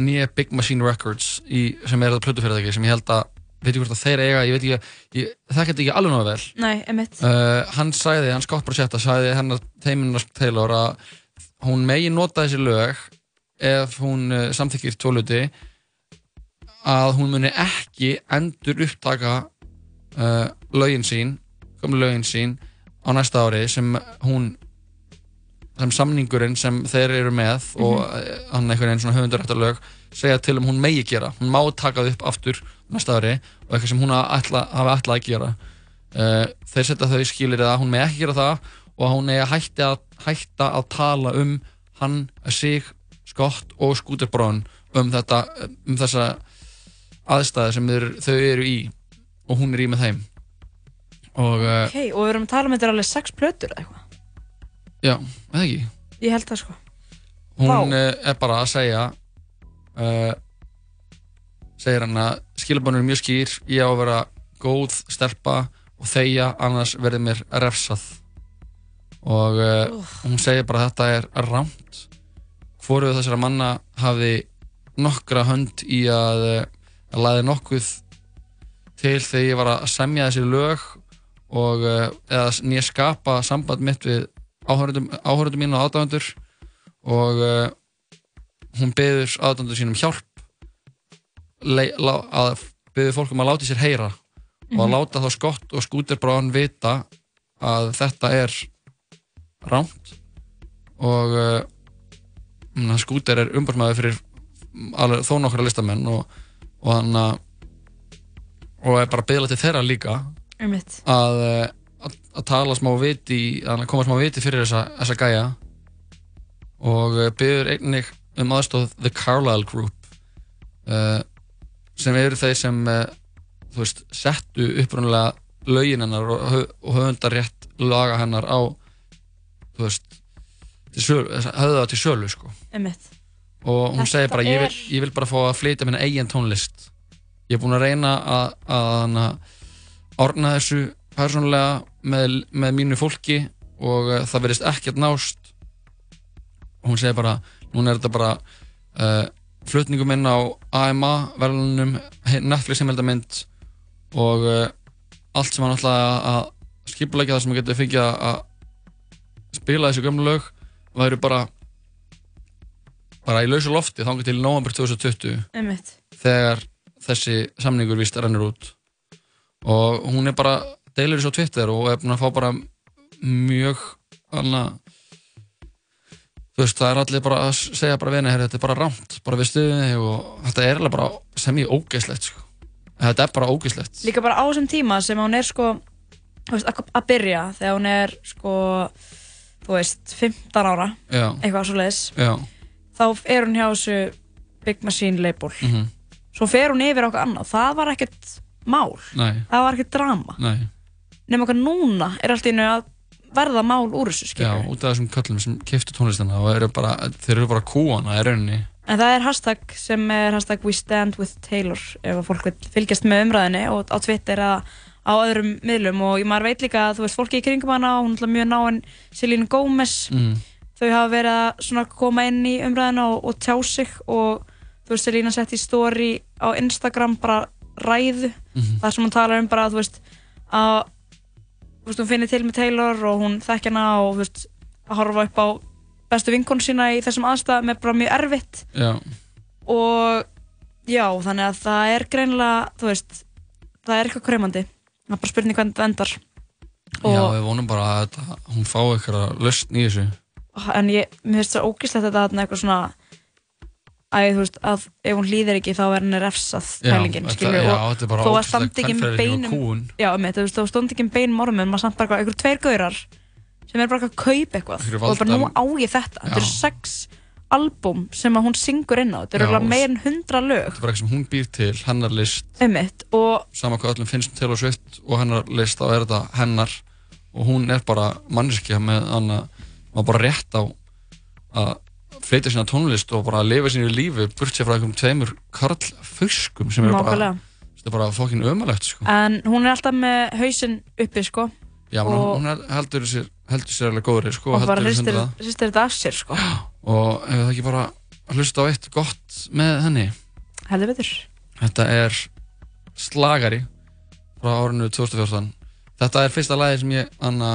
nýja Big Machine Records í, sem er það plötufyrirtæki sem ég held að veit ég hvort að þeir eiga, ég veit ekki ég, það geti ekki alveg náðu vel Nei, emitt. uh, hann sagði, hann Scott Brochetta sagði hennar teiminnar Taylor að hún megi nota þessi lög ef hún uh, samþykir tóluti að hún muni ekki endur upptaka uh, lögin sín komlu lögin sín á næsta ári sem hún sem samningurinn sem þeir eru með og uh, hann einhvern veginn svona höfundarættarlög segja til um hún megi gera. Hún má taka það upp aftur næsta ári og eitthvað sem hún ætla, hafi ætlað að gera. Uh, þeir setja þau skilir að hún megi ekki gera það og hún eigi að hætta að, hætta að tala um hann, sig, Scott og Scooter Braun um þetta um þessa aðstæði sem þeir, þau eru í og hún er í með þeim og uh, Ok, og við erum að tala um þetta er alveg sex plötur eða eitthvað. já, eða ekki Ég held það, sko. hún Vá. uh, er bara að segja uh, segir hann að skilabónur er mjög skýr ég á að vera góð stelpa og þegja annars verður mér refsað og uh, hún segir bara að þetta er rámt hvoruð þessara manna hafi nokkra hönd í að, uh, að laði nokkuð til þegar ég var að semja þessi lög og uh, eða nýja skapa samband mitt við áhörðum mín og aðdáðandur og uh, hún beður aðdáðandur sínum hjálp lei- lá- að beður fólk um að láta sér heyra og að Mhm. láta þá skott og skúterbráðan vita að þetta er rámt og uh, skúter er umbúrsmæður fyrir alveg, þó nokkra listamenn og, og hann að og er bara byggðlega til þeirra líka. Að, eh, að, að tala smá viti að koma smá viti fyrir þessa, þessa gæja. Og eh, byggður einnig um aðstóð The Carlisle Group uh, sem eru þeir sem uh, þú veist, settu upprunalega lögin hennar og, hö- og höfundar rétt laga hennar á þú veist höfðu það til sölu sko. Og hún segir bara ég vil, ég vil bara fá að flytja minna eigin tónlist. Ég er búinn að reyna að, að, að orna þessu persónulega með, með mínu fólki og uh, það verðist ekkert nást. Og hún segir bara núna er þetta bara uh, flutningum inn á AMA verðunum Netflix heimildamind og uh, allt sem hann ætlaði að- að skipulegja það sem hann getur fengið að- að spila þessu gömlu lög væri bara bara í lausu lofti þangar til november 2020 Einmitt. þegar þessi samningur vist rennur út og hún er bara deilir þessu á Twitter og er búin að fá bara mjög alna þú veist, það er allir bara að segja bara "Heyrðu, þetta er bara rámt bara við stuðinni og þetta er alveg bara sem ég ógeislegt sko. þetta er bara ógeislegt Líka bara á þessum tíma sem hún er sko að byrja þegar hún er sko þú veist, 15 ára Já. eitthvað svo leiðis Já. þá er hún hjá þessu Big Machine label Mhm. svo fer hún yfir okkur annað það var ekkert mál Nei. það var ekkert drama Nei. nema okkar núna er allt í einu að verða mál úr þessu Já, skilur út af þessum köllum sem kiftu tónlistina og eru bara, þeir eru bara kúana í rauninni en það er hashtag sem er hashtag we stand with Taylor ef að fólk vil fylgjast með umræðinni og á Twitter eða á öðrum miðlum og maður veit líka að þú veist fólki í kringum hana hún er mjög náinn Selene Gomez. Mm. þau hafa verið að svona koma inn í umræðina og, og tjá sig og þú veist Selena sett í story á Instagram bara ræðu. Mhm. þar sem hún talar um bara þú veist að þú veist hún finnir til með Taylor og hún þekki hana og þú veist að horfa upp á bestu vinkonu sína í þessum aðstæðum er bara mjög erfitt. Já, og já þannig að það er greinilega þú veist það er eitthvað kremandi það er bara spurning hvernig það endar. Já, við vonum bara að þetta, hún fá eitthvað löstn í þessu. En ég, mér finnst það ógíslegt þetta þarna eitthvað svona að þú veist að ef hún hlýðir ekki þá er henni refsað pælingin þetta- þetta er bara þó að ógeðsleg standi ekki kvenfræðileg beinum já, með, þú veist, þó standi ekki beinum ormum maður samt bara eitthvað, einhver tveir gaurar sem er bara eitthvað að kaupa eitthvað. Og bara nú á ég þetta. Þetta eru sex albúm sem að hún syngur inn á. Þetta eru alveg og- meir en hundra lög. Þetta er bara eitthvað sem hún býr til, hennar list. Einmitt og sama hvað öllum finnst um Taylor Swift og hennar list þá er þetta hennar. Og hún er bara manneskja með hann að maður bara rétt á að flytja sína tónlist og bara að lifa sínu lífi burt sér frá einhverjum tveimur karlfuskum sem eru bara, er bara fokkin ömulegt sko. en hún er alltaf með hausinn uppi sko. Já, og, hún heldur sér heldur sér alveg góðri sko, og bara hristir, þetta af sér sko. Og ef það ekki bara hlusta á eitt gott með henni? Heldur betur. Þetta er slagari frá árinu 2014 Þetta er fyrsta lagi sem ég anna,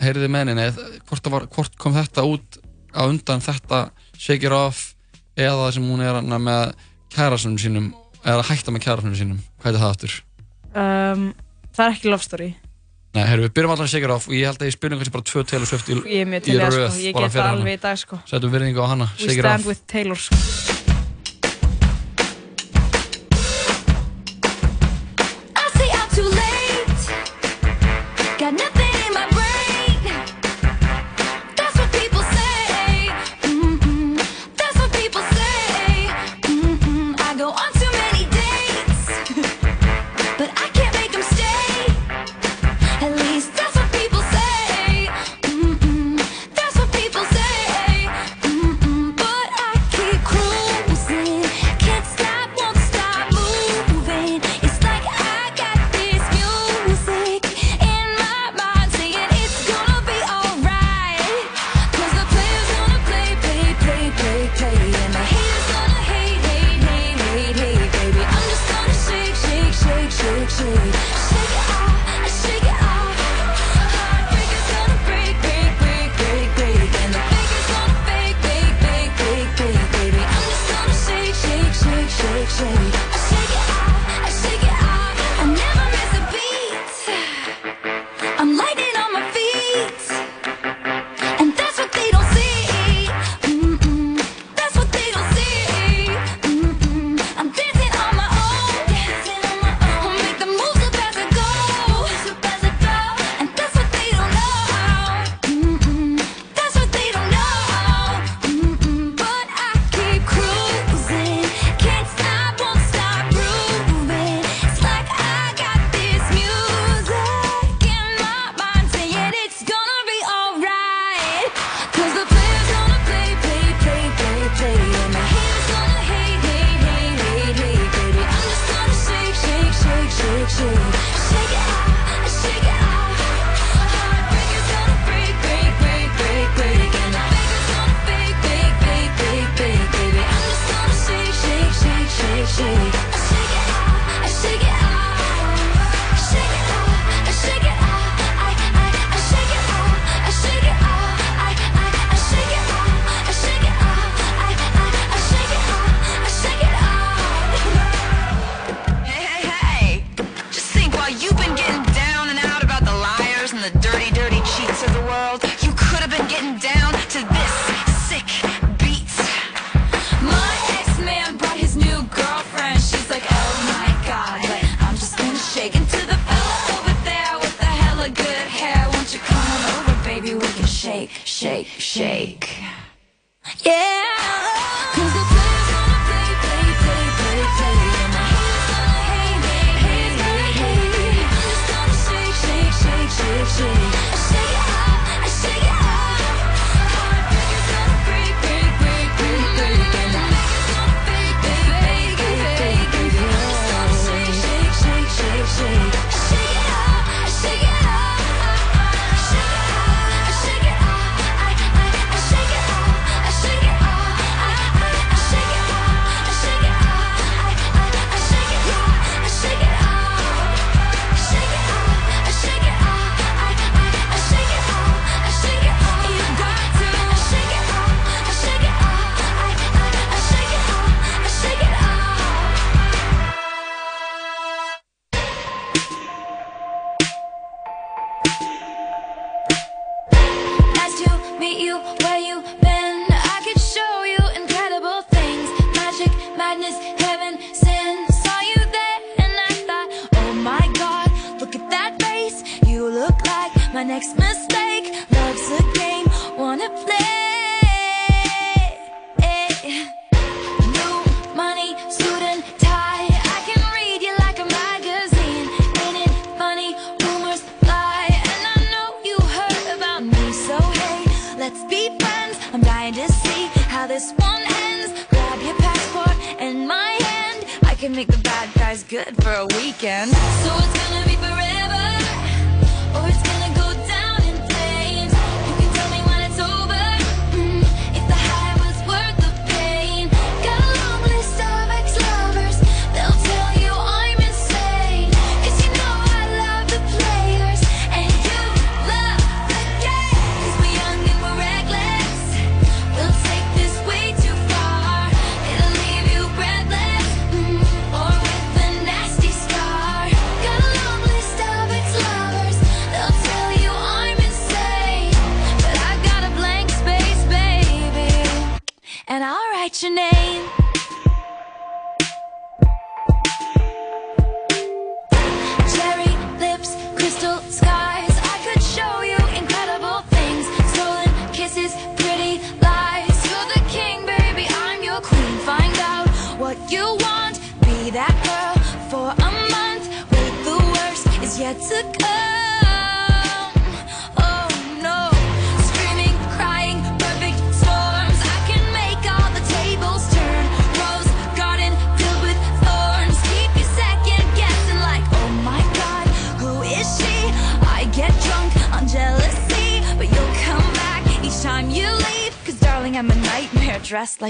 henni. Eða hvort, var, hvort kom þetta út á undan þetta Shake It Off eða sem hún er anna, með kærasunum sínum eða hætta með kærasunum sínum? Hvað er það aftur? um, það er ekki love story Nei, heyrðu, við byrjum allan að Shake It Off og ég held að ég spilum kannski bara tvö Taylor Swift í, í röð sko, ég get alveg í dag sko. Settum virðingu á hana, we Shake It stand Off with Taylor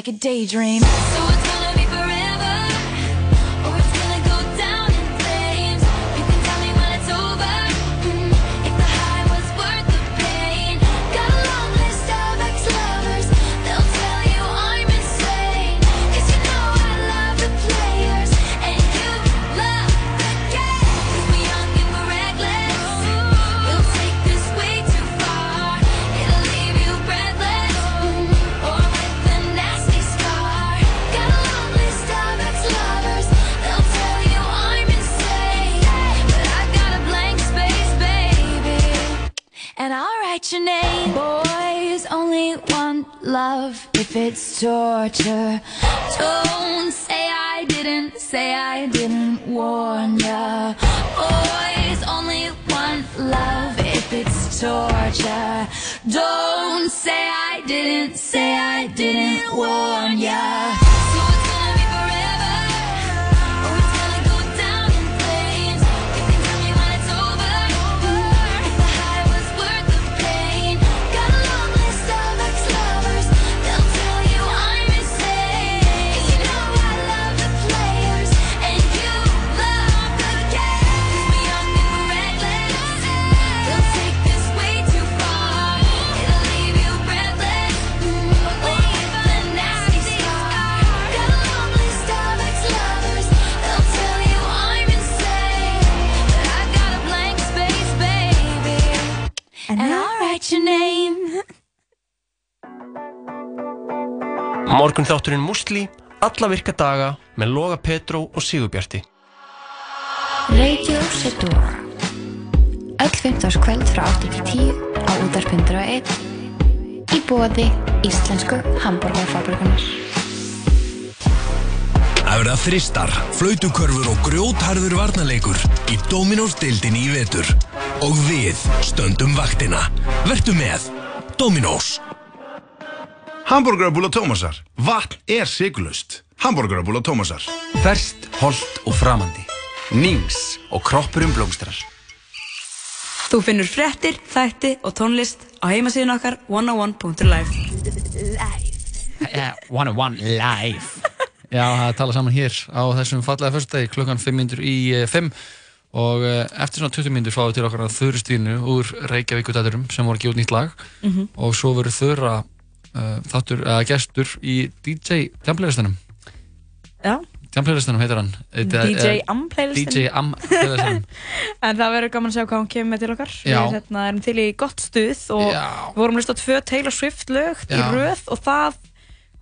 like a daydream. Morgun þátturinn Musli, alla virka daga með Loga Petró og Sigurbjarti. Radio Setur Öll 15. kvöld frá 8 til 10 á útarpundur og 1 í bóði íslensku hambúrgarfabrikunar. Það verða þristar, flautukörfur og grjótharður varnarleikur í Dominós deildinni í vetur. Og við stöndum vaktina. Vertu með. Dominós. Hamburgerabúla Tómasar. Vatn er sigurlaust. Hamburgerabúla Tómasar. Ferskt, holdt og framandi. Nings og kroppurum blómstrar. Þú finnur fréttir, þætti og tónlist á heimasíðun okkar 101.live Yeah, 101 live Já, það talað saman hér á þessum fallega fyrstudegi klukkan 5 mindur í 5 og eh, eftir svona 20 mindur fáum við til okkar að þurrstíðinu úr Reykjavíkudæturum sem voru að gefa út nýtt lag Mhm. og svo verður þurra uh, þáttur, eða gestur í DJ Jampleylistanum Já, Jampleylistanum heitir hann DJ Am playlistin. DJ Am playlistanum en það verður gaman að sjá hvað hún kemur með til okkar Já. Við hérna, erum til í gott stuð og Já. við vorum að hlusta á tvö Taylor Swift lög í röð og það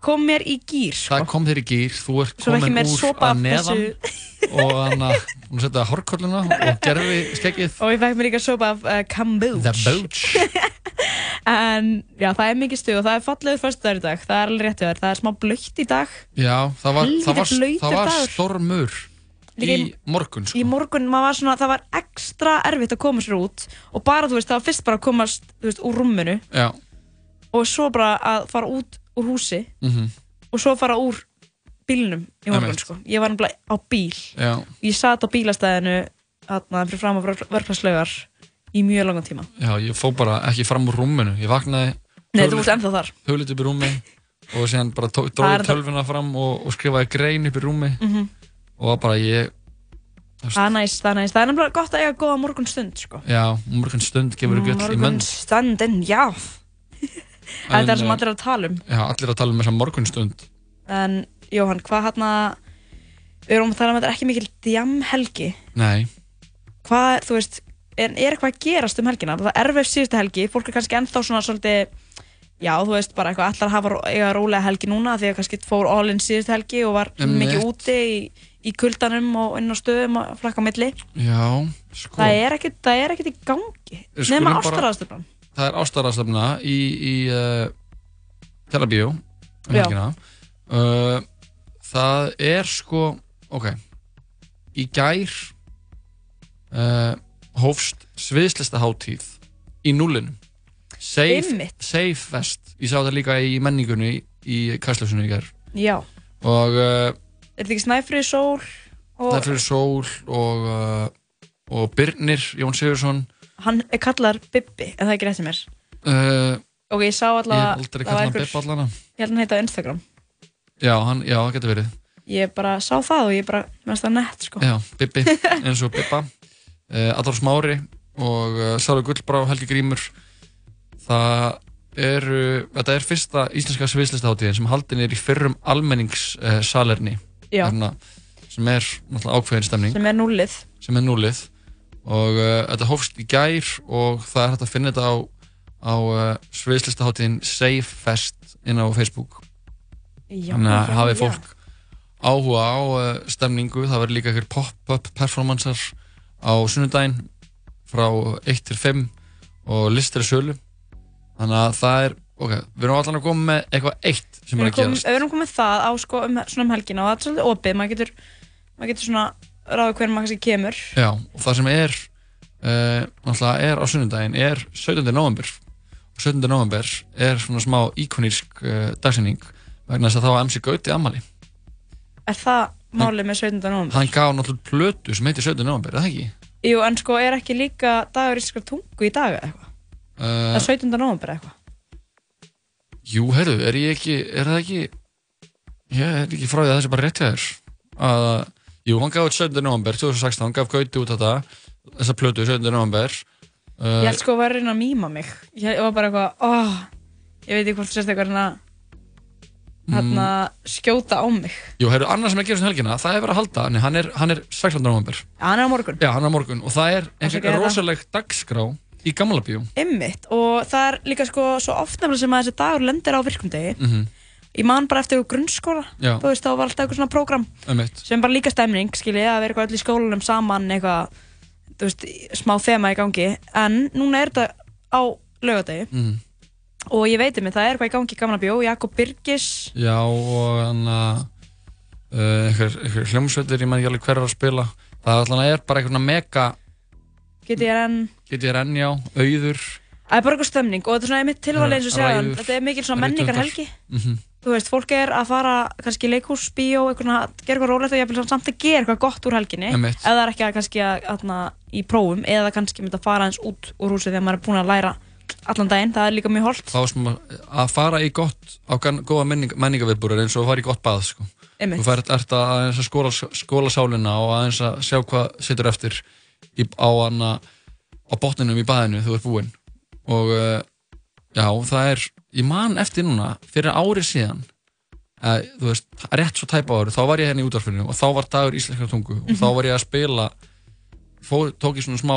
kom mér í gýr sko. Það kom þér í gýr, þú ert komin úr að neðan og hann að hún setja horkolluna og gerfi skeggið. Og ég fekk mér líka sopa af uh, kombuch The Booch en já, það er mikið stuð og það er fallegur föstudagur í dag. Það er alveg rétt hjá þér, það er smá blöytt í dag. Já, það var, það var, það var dagur. stormur Líka í morgun sko. í morgun, var svona, það var ekstra erfitt að koma sér út og bara, þú veist, það var fyrst bara að komast veist, úr rúminu. Já, og svo bara að fara út úr húsi mhm, og svo fara úr bílnum í morgun, sko. Ég var nefnilega á bíl. já, Ég satt á bílastæðinu þarna fyrir fram á verkfæðslögar í mjög langan tíma. já, ég fó bara ekki fram úr rúminu Ég vaknaði Nei, þú ert ennþá þar. Huglit upp í rúmi og síðan bara dróði tölvuna fram og, og skrifaði grein upp í rúmi Mhm. og var bara ég Það er næst, það er næst. Það er nefnilega gott að eiga góða morgun stund, sko. Já, morgun stund gefur Mm, ekki öll í menn Morgunstundin, já. Er það sem eh, allir er að tala um. Já, allir að tala um þessa morgunstund En, Jóhann, hvað hérna, við erum að tala um að þetta er ekki mikil djamhelgi. Nei, Hvað, þú veist, er, er eitthvað að gerast um helgina? Það er erfið síðustu helgi, fólk er kannski ennþá svona svolítið, já, þú veist, bara eitthvað allar að hafa eiga rólega helgi núna því að kannski fór all in síðustu helgi og var Einmitt. mikið úti í, í kuldanum og inn á stöðum og flakka milli. já, sko Það er ekkert, er í gangi, skulum nema ástaraðstöfnan. Það er ástarastefna í, í uh, Telabíó um Já. helgina uh, Það er sko ok í gær uh, hófst sviðslista hátíð í núlinu Safe. Safe Fest ég sá það líka í menningunni í Kastljósinu í gær Já, og er þetta ekki snæfrið sól? Og fyrir Sól og, og Birnir Jón Sigursson hann er kallar Bibbi, en það er ekki rétt sem er. uh, Ok, ég sá allana ég held að hann heita á Instagram. já, hann, já, það getur verið Ég bara sá það og ég bara, finnst það nett, sko. Já, Bibbi, eins og Bibba uh, Adolf Smári og uh, Sáru Gullbrá, Helgi Grímur það er þetta er fyrsta íslenska sviðslistaháttíðin sem haldin er í fyrrum almenningssalerni Já. sem er náttúrulega ákveðin stemning Sem er núlið. sem er núlið og uh, þetta hófst í gær og það er hægt að finna þetta á, á uh, sviðslistaháttíðin Safe Fest inn á Facebook. Þannig að já, hafi já. fólk áhuga á uh, stemningu. Það verður líka eitthvað pop-up performancer á sunnudaginn frá 1 til 5 og listir sölu. Þannig að það er, ok, við erum allan að koma með eitthvað eitt sem er að gerast. við erum komið það á sko um, um helgina og það er svolítið opið, maður getur, maður getur svona ráðið hvernig maður kannski kemur. Já, og það sem er uh, náttúrulega er á sunnudaginn er 17. november og 17. november er svona smá íkonísk uh, dagsinning vegna þess að þá var MC Gauti ammali Er það málið með 17. november? hann gaf náttúrulega plötu sem heitir 17. november, er það ekki? Jú, en sko er ekki líka dagur íslenskar tungu í dag eða eitthvað? Það Uh, er 17. november eða eitthvað? Jú, heyrðu, er ég ekki, er það ekki ég er ekki frá því að það sé bara rétt hjá þér að, jú, hann gaf út 17. november 2016, hann gaf Gauti út þetta þessa plötu 17. november uh, Ég held sko að vera reyna að mýma mig. Ég var bara eitthvað, óh, ég veit ekki hvort sérst eitthvað hérna, hérna skjóta á mig. Jú, heyrðu, annað sem er að gerast um helgina, það er verið að halda Nei, hann er, hann er 16. november Já, hann er á morgun. Já, hann er á morgun og það er Afsakið einhver þetta. rosaleg dagskrá í gamla bíó Ymmit, og það er líka sko svo oft nefnilega sem að þessi dagur lendir á virkumdegi Mhm. Ég man bara eftir grunnskóla. Já. þú veist, þá var alltaf eitthvað svona prógram sem bara líka stemning, skiljið, að vera eitthvað öll í skólanum saman, eitthvað veist, smá þema í gangi. En núna er þetta á laugadegi Mm. og ég veit um það er eitthvað í gangi í gamla bjó, Jakob Birgis. Já, og hann að uh, einhver, einhver hljómsveitir, ég man ekki alveg hver er að spila. Það er alltaf er bara eitthvað mega GTRN get ég renni á, auður. Það er bara eitthvað stemning og þetta er svona einmitt tilvæli eins og segja þetta er mikil svona rithöfundar. menningarhelgi. Mhm. Þú veist, fólk er að fara kannski í leikhús, bíó, eitthvað gera eitthvað rólegt og ég vil samt að gera eitthvað gott úr helginni. Ef það er ekki að kannski að, að, í prófum eða kannski myndi að fara eins út úr húsi þegar maður er búin að læra allan daginn, það er líka mjög holdt þá sem að, að fara í gott á góða menning, menningaviðbúrur eins og að fara í gott bað sko. Þú fært ert að að skóla, skóla sálina og aðeins að sjá hvað situr eftir í, á, á botninum í baðinu þú ert búinn. Og uh, já, það er ég man eftir núna, fyrir ári síðan uh, þú veist, rétt svo tæpa ári þá var ég hérna í útvarfinu og þá var dagur íslenskar tungu og þá Mhm. var ég að spila fór, tók ég svona smá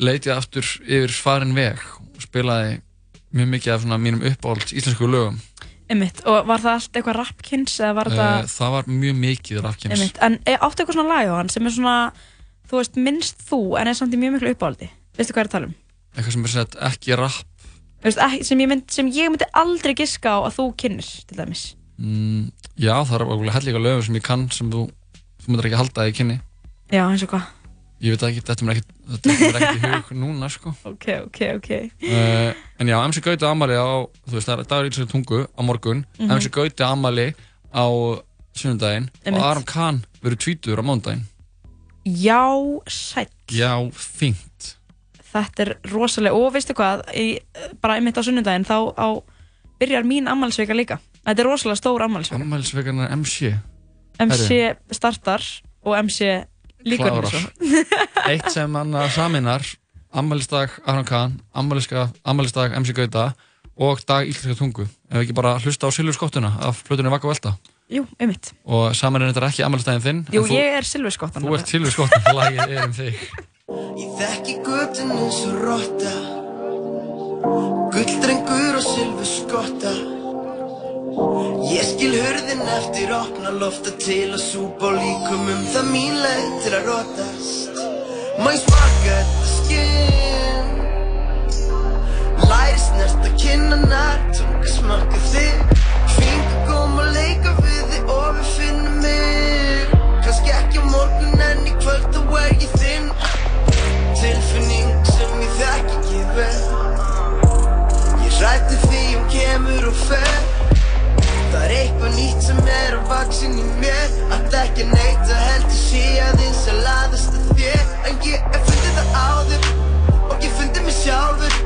leitið aftur yfir farin veg og spilaði mjög mikið af svona mínum uppáhalds íslensku lögum einmitt, og var það allt eitthvað rapkins eða var uh, það var mjög mikið rafkins einmitt, en e, áttu eitthvað svona lag á hann sem er svona þú veist, minnst þú en er samt í mjög miklu uppáhaldi veistu hvað ég er að tala um? eitthvað sem er sett ekki rap sem, ég mynd, sem ég myndi aldrei giska á að þú kynnir til dæmis. Mm, já það er alveg helliga lögum sem ég kann sem þú, þú myndir ekki halda að ég kynni. Já, eins og hvað? Ég veit ekki, þetta er ekki, þetta er ekki í hug núna sko. Ok, ok, ok. Uh, en já, MC Gauti amali á þú veist, það er dagur íslensku tungu á morgun. Mhm. MC Gauti amali á sunnudaginn Einmitt. og Aram Khan verður tvítur á mándaginn já, sætt já, fínt þetta er rosalega, og veistu hvað í, bara einmitt á sunnudaginn þá á, byrjar mín ammælsveika líka. Þetta er rosalega stór ammælsveika Ammælisveikarn er MC MC startar og MC líkur. Eitt sem hann saminar Ammælisdag Aron Kahn Ammælisdag MC Gauta og dag íslenska tungu. Ef ekki bara hlusta á Silvur skottuna af flutunni Vaka Velta. Jú, einmitt. Og saman er þetta ekki ammælistaginn þinn jú, þú, ég er silfurskottan þú ert Silvur skottan lagið er um þig Ég þekki göttin eins og rotta. Gulldrengur og silfur skotta. Ég skil hurðin eftir opna lofta til að súpa á líkumum Það mín leið til að rotast Má ég smaka þetta skinn? Læri snerta kinnanar, tunga smakka þig. Fingur að leika við þig og við finnum mig. Kannski ekki á morgun en í kvöld þá er ég þinn rætti því hún kemur og fer. Það er eitthvað nýtt sem er að vaksin í mér. Að ekki neita heldur sé að eins að laðast að þér. En ég hef fundið það áður Og ég fundið mig sjálfur.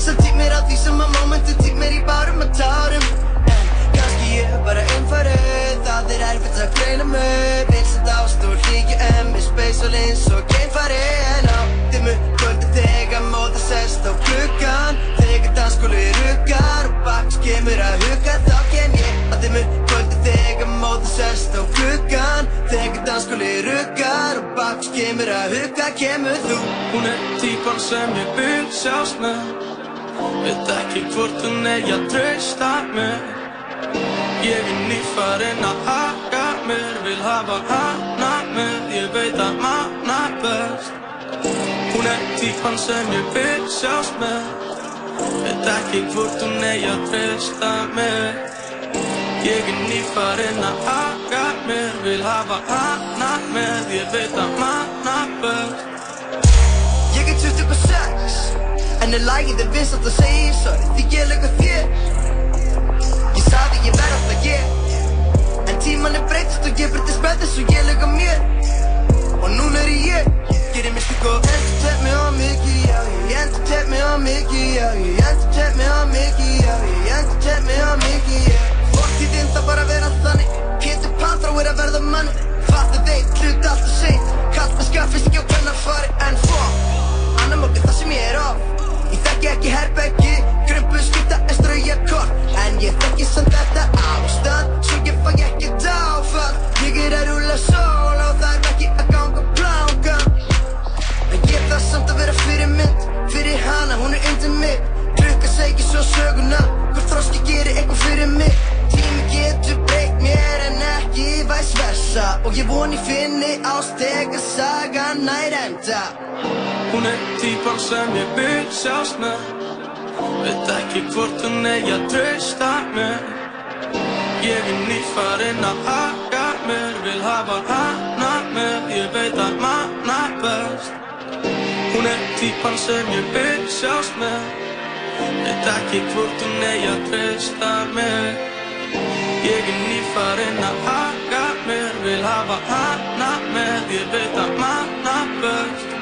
Samt tík mér á því sem að momentu tík mér í bárum og tárum. En kannski ég er bara einfarið. Það er erfitt að greina mig. Vinsend ást og hlíkju en með speysal eins og geimfari En á dimmu kvöldi þegar móða sest á klukkan Þegar dansskóli ruggar og baks kemur að hugga. Þá kem ég á dimmu kvöldi þegar móða sest á klukkan Þegar dansskóli ruggar og baks kemur að hugga Kemur þú. Hún er típan sem ég vil sjást með. Veit ekki hvort hún eigi að treysta mér. Ég er nýfarinn að haka mér Vil hafa hana með. Ég veit að manna best. Hún er típan sem ég vil sjást með Veit ekki hvort hún eigi að treysta mér. Ég er nýfarinn að haka mér Vil hafa hana með. Ég veit að manna best. Ég er 26 En er lagið er vinsalt að segja. Sorry Því ég lög að þér Ég sagði ég verð alltaf ég. En tíman er breytist og ég breytist með þess og ég lög að mér Og núna er ég Gerir mér stík og endur mig á mikið Já, ég endur mig á mikið Já, ég endur mig á mikið Já, ég endur mig á mikið Já, fortíðin það bara vera þannig Pétur Pantrá er að verða manni. Fattu þeir, hlut alltaf seint Kallt með skaffist ekki á hvernig fari En fuck Annar morgun það sem ég er á. Ég þekki ekki herbeggi Grumpu skipta en strauja kort. En ég þekki samt þetta ástand Svo ég fæ ekki dáfall. Ég er að rúla sól Og það er ekki að fyrir hana, hún er undir mig. Klukka segir svo söguna, hvort þróski gerir eitthvað fyrir mig. Tími getur breykt mér en ekki væs versa. Og ég von ég finni ástega saga nær enda. Hún er típar sem ég byrj sjást með. Veit ekki hvort hún eigi að trösta mér. Ég er nýfarinn að haka mér, vil hafa hann Típan sem ég vil sjást með. Veit ekki hvort hún eigi að treysta mér Ég er nýfarinn að haka mér Vil hafa hana með. Ég veit að manna best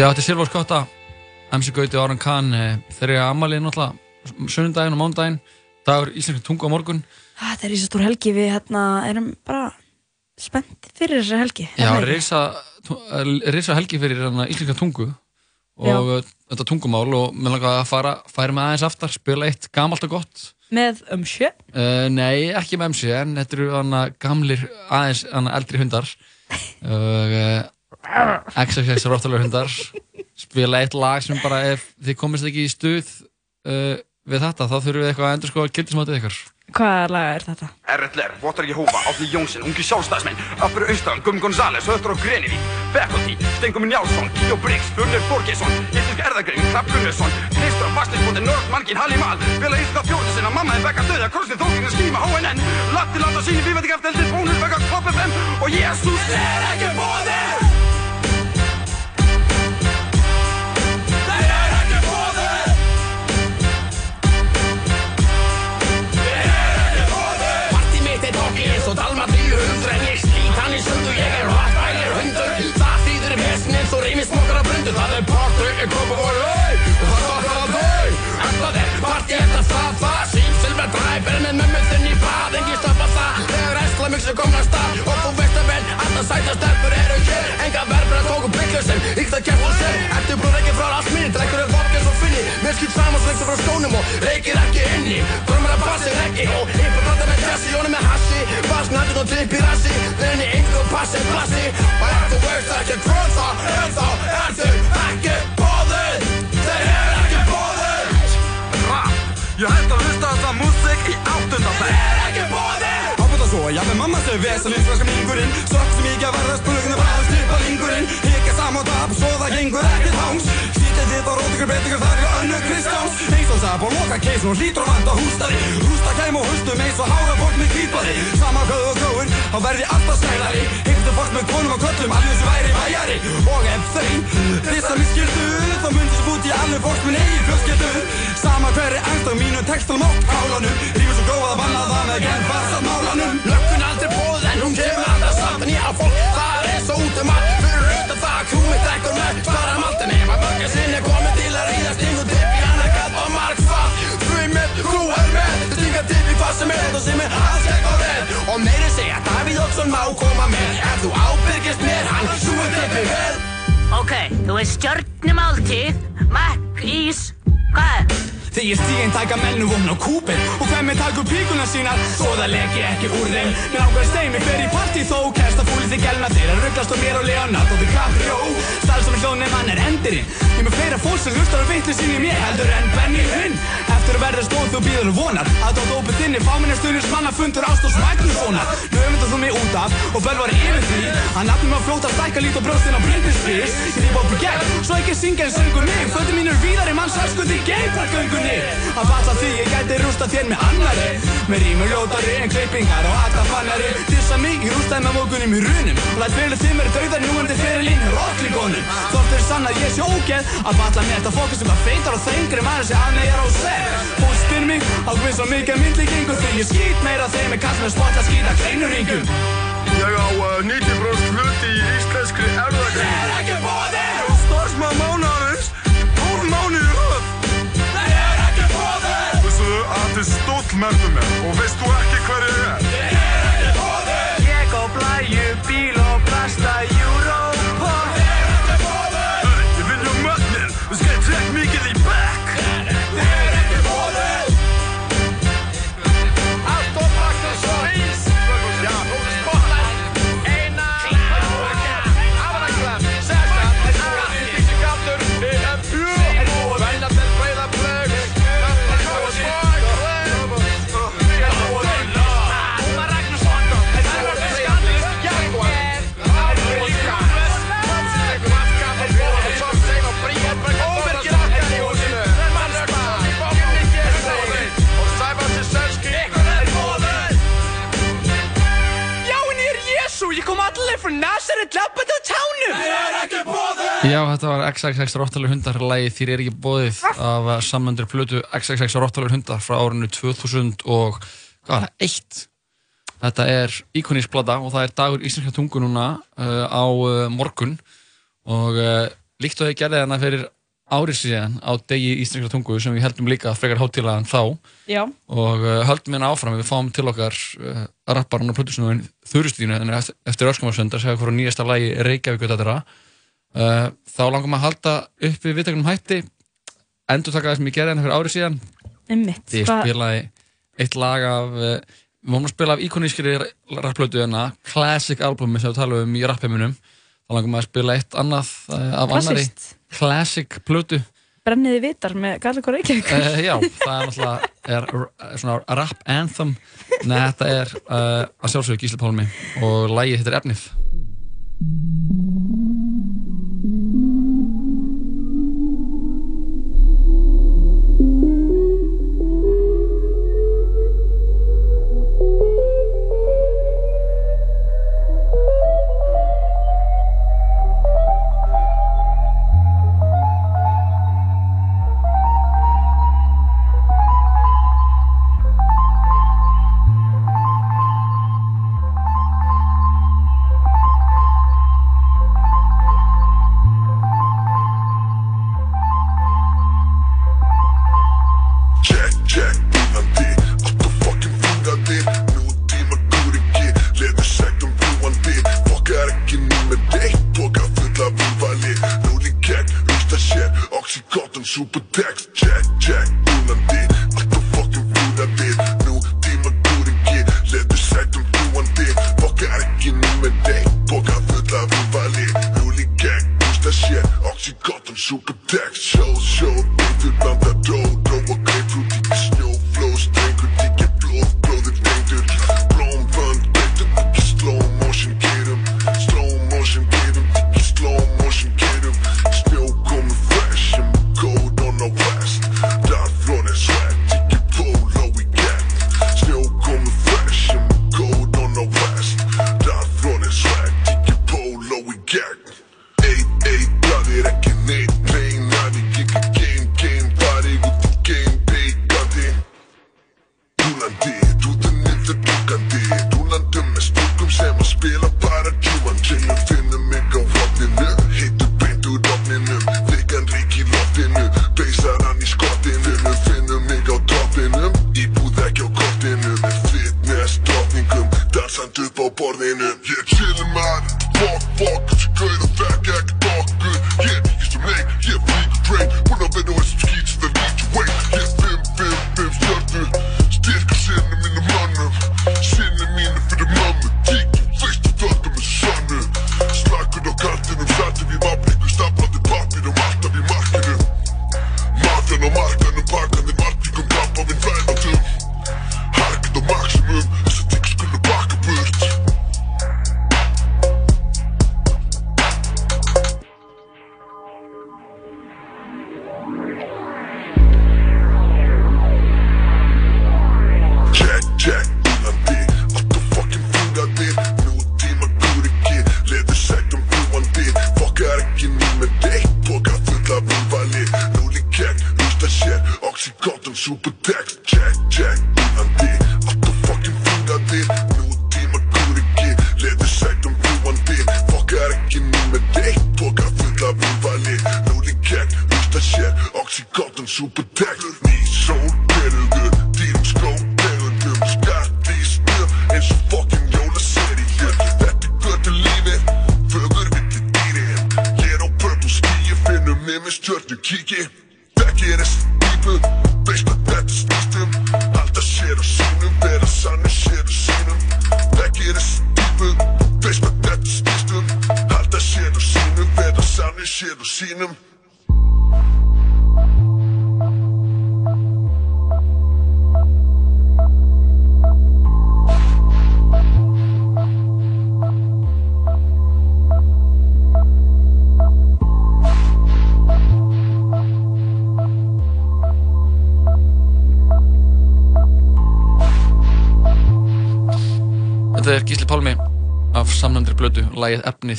Já, þetta er Silvar Skotta, MC Gauti og Aron Kahn eh, þeir eru ammalið náttúrulega sunnundaginn og mándaginn dagur íslenska tungu á morgun Ah, Þetta er í svo stór helgi, við hérna erum bara spennt fyrir þessari helgi. Já, það ekki? reysa, reysa helgi fyrir hana, íslenska tungu og Já. uh, þetta tungumál og mér langar að fara, færa með aðeins aftar, spila eitt gamalt og gott Með umsjö. uh, Nei, ekki með MC en þetta eru gamlir aðeins eldri hundar og uh, XXX Rottweiler hundar spila eitt lag sem bara ef þið komist ekki í stuð uh, við þetta, þá þurfum við eitthvað að endur sko að gildismátið ykkar Hvaða lag er þetta? RLR, Votar Jehova, Átni Jónsson, Ungi Sjálfstæðismenn, Appur Austran, Gum González, Höttur og Grenivík, Bekkoti, Stenguminn Njálsson, Kíó Briggs, Björnir Borgesson, Íslensk Erðagrein, Trapp Gunnarsson, Kristur, Bastisbóti, Nörd, Mankin, Halli Mal, Vila Íslenska Fjóti sinna, Mamma er Bekka Döða, Krossin, Þókingin, Skíma, HNN, Latti Landa, Síni, Vífætti Gafteldi, Bónus, Bekka, Klopp FM og Jésús er ekki bóðið! Og dalma 300 En ég slít hann í sundu, ég er vatnægir hundur. Það þýðir vesn eins og reymi smokar á brundu. Það er party, er kopa og rau Og það stokkar á þau En það er partí eftir staða Sín silver drive er með mömmu þinn í bað. Engi stoppa það. Þegar æsla mjög sem komna stað. Og þú veist að vel að það sæta stelpur eru hér. Enga verður að tóku bygglu sem Íkt að og sér. Ertu brúð ekki frá allt minni Drekkur er vodka svo finni. Mér skipt saman svo frá skónum og reykir ekki inni. Drömmar að bassi reggi og Yfir prata með Jesse, Jóni með hassi Bass nattin og tripp í rassi Þenni einhver passi plassi. Og ef þú veist ekki hvað það er þá Er þau ekki bóðið Þeir eru ekki bóðið Rap, ég hætti að hlusta það músík í áttundafæð Þeir eru ekki bóðið Ábútt að svo, já með mamma sem vesalinn Franska mingurinn, sökk sem ekki að verða spurgin að bræða styrpa lingurinn Og tap, svo það gengur ekkert háns Sýtið þitt á rótingur betingur, það er önnu Kristjáns. Eins og sap og loka keisun og hlýtur og vanda hústari Rústa kæm og hustum eins og hára fólk með kýpari. Sama hvað og gróin, þá verði alltaf snælari. Hyggdu fólk með konum og köllum, alveg sem væri væjari Og ef þau, þess að mér skildu Þá myndi sem út í alveg fólk minn eigin fjölskyldu. Sama hverri angst á mínu textalum og kálanum Rífur svo góð að vanna það með genn fast að málanum. Löggun aldrei bóð en hún kemur alltaf samt En ég á fólk, það er og út um það, með Spara maltinni, maður mörgja sinni Komið til að ríða sting og tipp í annar gatt og margfall Frumið, þú er með. Stinga tipp í hvað sem er Það sem er ekki á redd Og meiri segja, Davíð Oddsson má koma með. Ef þú ábyrgist mér, hann sjúið tippi vel. Ok, þú veist stjörnumáltíð, makk, ís, hvað? er? Þegar ég stíginn taka mennu vopn á kúpin Og hver með taka upp píkuna sínar. Svo það leki ekki úr þeim. Mér ákveður steimi fer í partí þó. Kesta fúlið þig gelna þeirra rugglast á mér og Leonardo DiCaprio. Stæl sem er hljóðnum hann er endirinn. Ég með fleira fólk sem hlustar á vitlu sín í mér Heldur en Benny Hinn. Eftir að verða stóð þú býður og vonar. Að tótt ópið þinni fáminni stundins manna fundur Ástós Magnússonar Nú öfundar þú mig út af og bölvar yfir því Að nafnum að fljóta stækka lít og brjóstin á Spears. Ég á gegn, svo ekki syngja en söngur mig. Fötum mínur víðar í manns öskundi geipagöngunni Að falla því ég gæti rústa þér með annari Með rímur ljótari en klippingar og alltaf fannari Dissa mig, ég rústaði með mókunum í runum. Og læt fyrir þið mér dauðar núandi fyrir lín Rocklíkonum, þótt er sann að ég sé ógeð Að falla mér þetta fókus sem að feitar og þengri sé að ég er á seg Hún spyr mig á hvern svo mikið myndlíkingu Því ég skýt meira þeim með kast með spotta skýta kleinuringum Ég á uh, 90% hluti í íslenskri erðagrein Það er ekki bóðið! Og starfsmann mánaðarins 12 mánuði röð Það er ekki bóðið! Vissu að þetta er stóll merðu mér og veist þú ekki hver ég er Já, þetta var XXX Rottalur hundar lægi Þýr er ekki bóðið af samöndur plötu XXX Rottalur hundar frá árinu 2000 og hvað er það? Eitt! Þetta er íkonísblada og það er dagur íslenska tungu núna uh, á uh, morgun og uh, líkt og þau gerði þarna fyrir árið síðan á degi íslenska tungu sem við heldum líka að frekar hátilaðan þá Já. og höldum hérna áfram við fáum til okkar rapparann og plötusnúin Þurustínu eftir, eftir öskumarsöndar segja hverju nýjasta lægi Reykjavík þetta er að Eh, þá langar maður að halda upp við viðtökunum hætti. Endur taka það sem ég gerði enn fyrir árið síðan. Einmitt, ég spilaði eitt lag af eh, við vonum að spila af íkonískri rapplötu en að classic albumi sem við talum um í rappeiminum þá langar maður að spila eitt annað eh, af Klassist. annari classic plötu. Brenniði vitar með Garlikur Reykjavík. Uh, Já, það er náttúrulega svona rap anthem. En þetta er uh, að sjálfsögur Gísli Pálmi og lægið hittir Efnif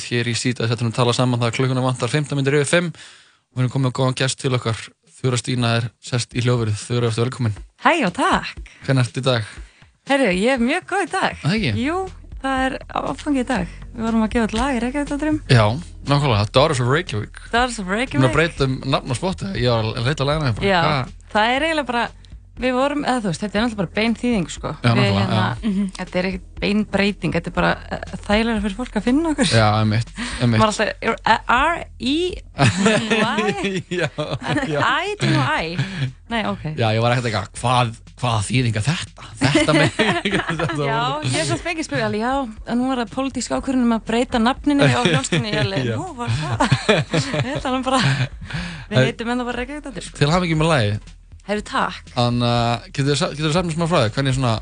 efnið hér í síta þetta er tala saman, það er klukkuna vantar 15 myndir yfir 5 og við erum komið að góðan gest til okkar Þura Stína er sest í hljóðverið Þura, eftir velkomin Hæ og takk. Hvernig ertu í dag? Herru, ég er mjög góð í dag. Það ekki? Jú, það er áfangi í dag. Við vorum að gefa út lag í Reykjavík-dótturum. Já, nákvæmlega, Daughters of Reykjavík Daughters of að Reykjavík. breyta um nafn á spotti, ég var að leita að læna það Er bara, við vorum, eða þú veist, þetta er náttúrulega bara bein þýðing, sko. Já, Við, hérna, Þetta er ekkert bein breyting, þetta er bara uh, þægilega fyrir fólk að finna okkur. Já, emitt, emitt Maður alltaf, R-E-Y, Já, já I, do nú I. Nei, ok. Já, ég var ekkert eitthvað, hvað, hvað þýðinga þetta? Þetta með þetta Já, ég er svo fengið spyrja alveg, já, en nú var það pólitísk ákvörðun um að breyta nafninu á hljónstunni, ég er alveg, nú var það, við talum bara, við heitum en það var reykjavík þetta, sko. Til hafa ekki með lagi Herru, takk. Þannig að, getur þið getur samt smá fræði, hvernig svona,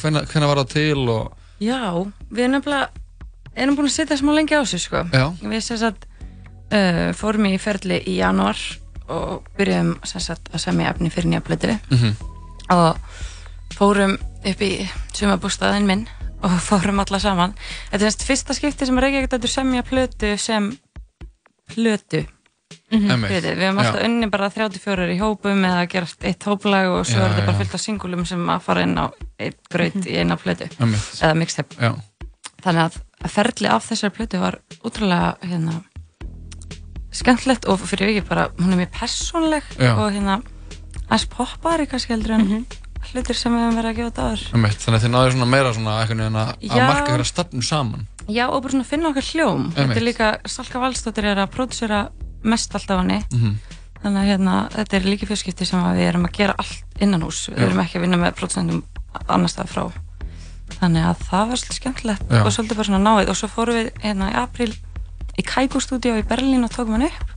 hvernig, hvernig var það til og Já, við erum nefnilega, erum búin að setja smá lengi á sig, sko. Já. Við sem sagt, uh, fórum í ferli í janúar og byrjuðum sem sagt að semja efni fyrir nýja blötu Mhm. og fórum upp í sumabústaðin minn og fórum alla saman. Þetta er semst fyrsta skipti sem Reykjavík þetta semja plötu sem plötu. Einmitt. Við, við höfum alltaf unni bara 34 í hópum eða að gerast eitt hóplag og svo Já, er þetta bara fyllt af singulum sem að fara inn á eitt graut í eina plötu eða mixtape. Já. þannig að ferli af þessari plötu var útrúlega hérna, skemmtilegt og fyrir vikið bara hún er mjög persónleg Já. og hérna aðeins poppari kannski heldur en hlutir sem við höfum verið að gefa þetta áður. Emitt, þannig að þið náðu svona meira svona að Já. marka hverja stafnum saman. Já, og bara svona finna okkar hljóm. Þetta er líka, Salka Valstóttir er að pródusera mest alltaf henni. Mhm. þannig að hérna, þetta er líka fyrskipti sem að við erum að gera allt innan hús við erum ekki að vinna með pródusentum annar stað frá. Þannig að það var svolítið skemmtilegt Já. og svolítið bara svona náið. Og svo fórum við hérna í april í Kaigo stúdíu í Berlín og tókum hann upp.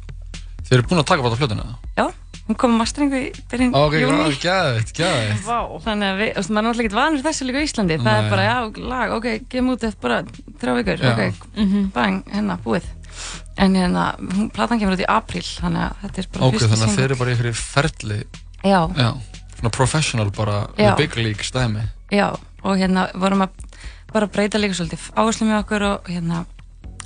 Þið eru búin að taka bátt á flötuna já, hún kom að masteringu í byrjun Ok, júní. gæðið, gæðið Vá. Þannig að við, þú veist, maður er náttúrulega ekki vanur þessu líka á Íslandi. Það Nei. er bara, já, lag, ok, gefum út eftir bara þrjá vikur, Já. ok, bang, hérna, búið en hérna, platan kemur út í apríl þannig að þetta er bara Ok, fyrsti þannig að single. þið eru bara í einhverju ferli Já. Já, svona professional bara Já. big league stæmi Já, og hérna vorum að bara breyta líka svolítið áherslu með okkur og hérna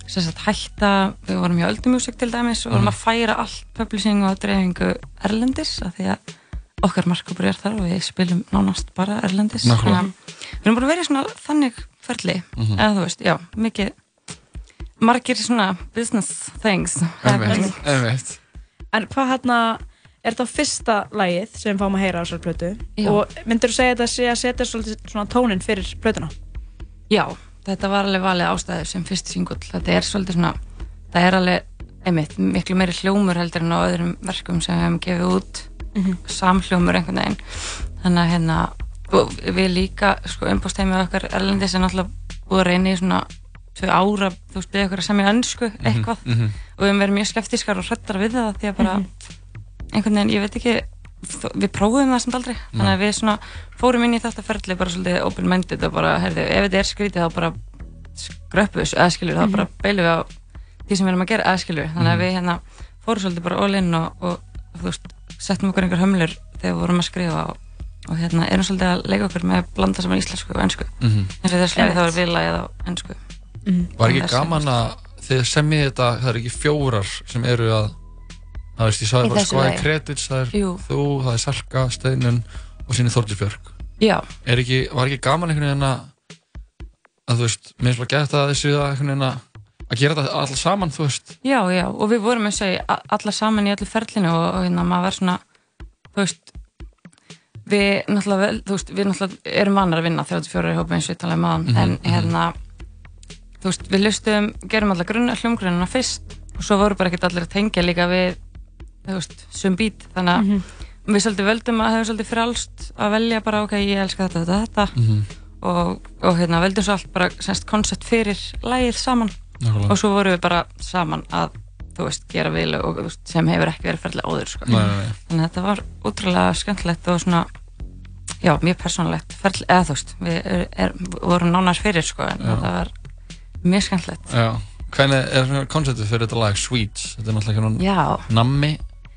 sagt hætta, við vorum hjá Öldu Music til dæmis og vorum Mhm. að færa allt publishing og dreifingu erlendis af því að okkar markabur er þar og við spilum nánast bara erlendis Nákvæmlega. Þannig að við erum vera í svona þannig ferli, Mhm. eða þú veist, já, mikið margir svona business things. Einmitt, einmitt En hvað hérna, er þetta fyrsta lagið sem fáum að heyra á þessari plötu? Já. Og myndur þú segja þetta sé að setja svolítið svona tónin fyrir plötuna? Já, þetta var alveg valið ástæður sem fyrst singull. Þetta er svolítið svona, það er alveg, einmitt, miklu meiri hljómur heldur en á öðrum verkum sem við hefum gefið út, Mhm. samhljómur einhvern veginn. Þannig að hérna, við líka, sko, umbústeimið okkar erlendis er náttúrulega búið að reyna í svona tvö ára, þú veist, beðið okkur að semja önsku eitthvað mhm. og við hefum verið mjög skeptískar og hrættar við það því að bara Mhm. einhvern veginn, ég veit ekki við prófum það samt aldrei þannig að við svona fórum inn í þetta ferli bara svolítið open-minded og bara, herði, ef þetta er skrítið þá bara skröppu þessu, eða skilur, þá Mhm. bara beilum við á því sem við erum að gera, eða skilur þannig að Mhm. við hérna fórum svolítið bara all in og, og þú veist, settum okkur einhver hömlur þegar við vorum að skrifa og, og hérna erum svolítið að leika okkur með að blanda saman íslensku og ennsku Mhm. eins og þess að þá Einmitt. er við lagið á ennsku Var ekki að gaman að þið semjið þetta, það er ekki fjórar sem eru að Það veist, ég sagði bara skoði lagi. kredits, það er Jú. þú, það er Salka, Steinun og síni Já. Er ekki, var ekki gaman einhvern veginn að að þú veist, mér finnst bara gett að þessu að einhvern veginn að að gera þetta alls saman, þú veist Já, já, og við vorum að segja alla saman í öllu ferlinu og, og hérna maður var svona, þú veist, við náttúrulega, vel, þú veist, við náttúrulega erum vanar að vinna 34 í hópa eins og við talaðum maðan, Mhm, en mhm. hérna, þú veist, við lustum, gerum alla grunna hljómgrunna fyrst og svo voru bara ekkert allir að tengja líka við, þú veist, sum bít, þannig að við svolítið völdum að hefur svolítið frálst að velja bara, ok, ég elska þetta, þetta, þetta Mhm. og, og hérna, veldum svo allt bara, semst, koncept fyrir lægið saman Nákvæmlega. og svo vorum við bara saman að þú veist, gera vil og þú veist, sem hefur ekki verið ferðilega áður sko. Nei, nei, nei. þannig að þetta var útrúlega skemmtilegt og svona já, mjög persónulegt ferðl, eða þú veist, við er, er, vorum nánars fyrir sko, en Já. þetta var mjög skemmtilegt. Hvernig er konceptið fyrir þetta lag Sweets, þetta er náttúrulega ekki nammi,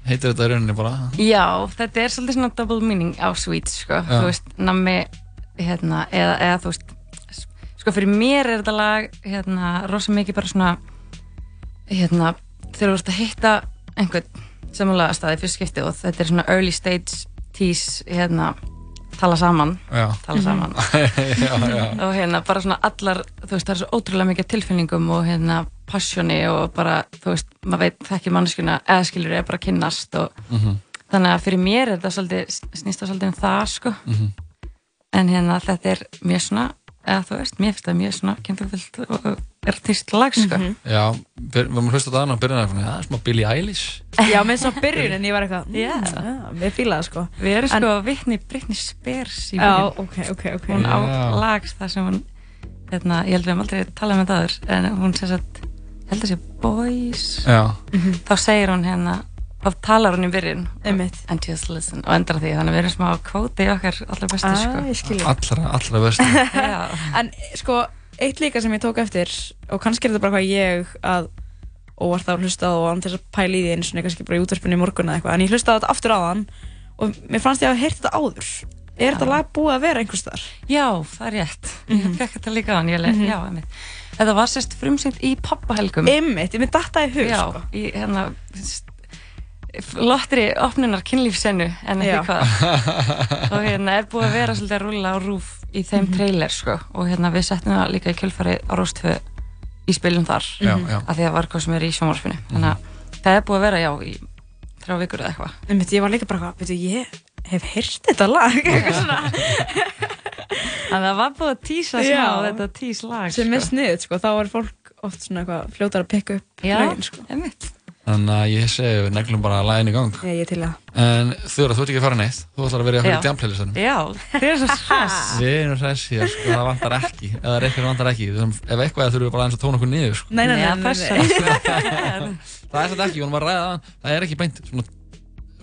heitir þetta í rauninni bara? Já, þetta er svolítið svona double meaning á sweets, sko, Já. þú veist, nammi, hérna, eða, eða þú veist, sko fyrir mér er þetta lag hérna, rosa mikið bara svona hérna, þegar þú ert að hitta einhvern samanlega staði fyrst skipti og þetta er svona early stage tease hérna, tala saman tala saman já, já. og hérna bara svona allar þú veist það er svo ótrúlega mikið tilfinningum og hérna passioni og bara þú veist maður veit þekki manneskuna eða skilur er bara kynnast og Mhm. þannig að fyrir mér er þetta svolítið snýst það svolítið um það sko Mhm. en hérna þetta er mjög svona eða þú veist mér finnst það mjög svona kynntufyllt og artist lag sko Já, byr- við erum hlust á það og byrjun að það er smá Billie Eilish Já, með svo byrjun en ég var eitthvað Já. yeah. Við fílaði sko við erum En- sko vitni Britney Spears í Já, byrjun. ok, ok, ok hún á Já. lag þar sem hún hérna, ég held við hefum aldrei talað með það aður en hún sem sagt, ég held að sé Boys Já. þá segir hún hérna þá talar hún í byrjun and just listen og endar á því þannig að við erum smá kvóti í okkar allra bestu Ah, sko. Allra, allra bestu. En sko, eitt líka sem ég tók eftir og kannski er þetta bara hvað ég að óvart að hlusta á og án þess að pæla í því eins og kannski bara í útverfinu í morgun eða eitthvað en ég hlusta á þetta aftur á þann og mér fannst ég að hafa heyrt þetta áður Er þetta lag búið að vera einhvers þar? Já, það er rétt. Ég fekk þetta líka á hann, ég leið, Mhm. já, einmitt. Þetta var sérst frumsýnt í pappahelgum. Einmitt, ég mynd datta í hug, já, sko. í hérna, lottri opnunar kynlífsennu, en ekki hvað. og hérna er búið að vera svolítið að rúlla á rúf í þeim Mhm. trailer, sko. Og hérna við settum það líka í kjölfari á Róstfö í spilum þar. Já, já. Af því að var hvað sem er í sjónvarpinu. Þannig að það er búið að vera, já, í þrjá vikur eða eitthvað. Einmitt, ég var líka bara hvað, veitu, ég hef heyrt þetta lag eitthvað svona Þannig að það var búið að tísa Já. smá þetta tís lag, sem er sko. sniðut, sko, þá er fólk oft svona eitthvað fljótar að pikka upp Já, sko. einmitt. Þannig að ég segi við neglum bara lægin í gang. Ég, ég til að En Þura, þú ert ekki að fara neitt. Þú ætlar að vera í Já. okkur í djamplaylistanum Já, þið er svo hress. Við erum hress hér, sko, það vantar ekki. Það er eitthvað vantar ekki. Þurfum- Ef eitthvað er þurfum við bara aðeins að tóna okkur niður sko. Nei, nei, nei, Já, nei, passa. nei. Það er þetta ekki, við vorum að ræða það. Það er ekki beint svona,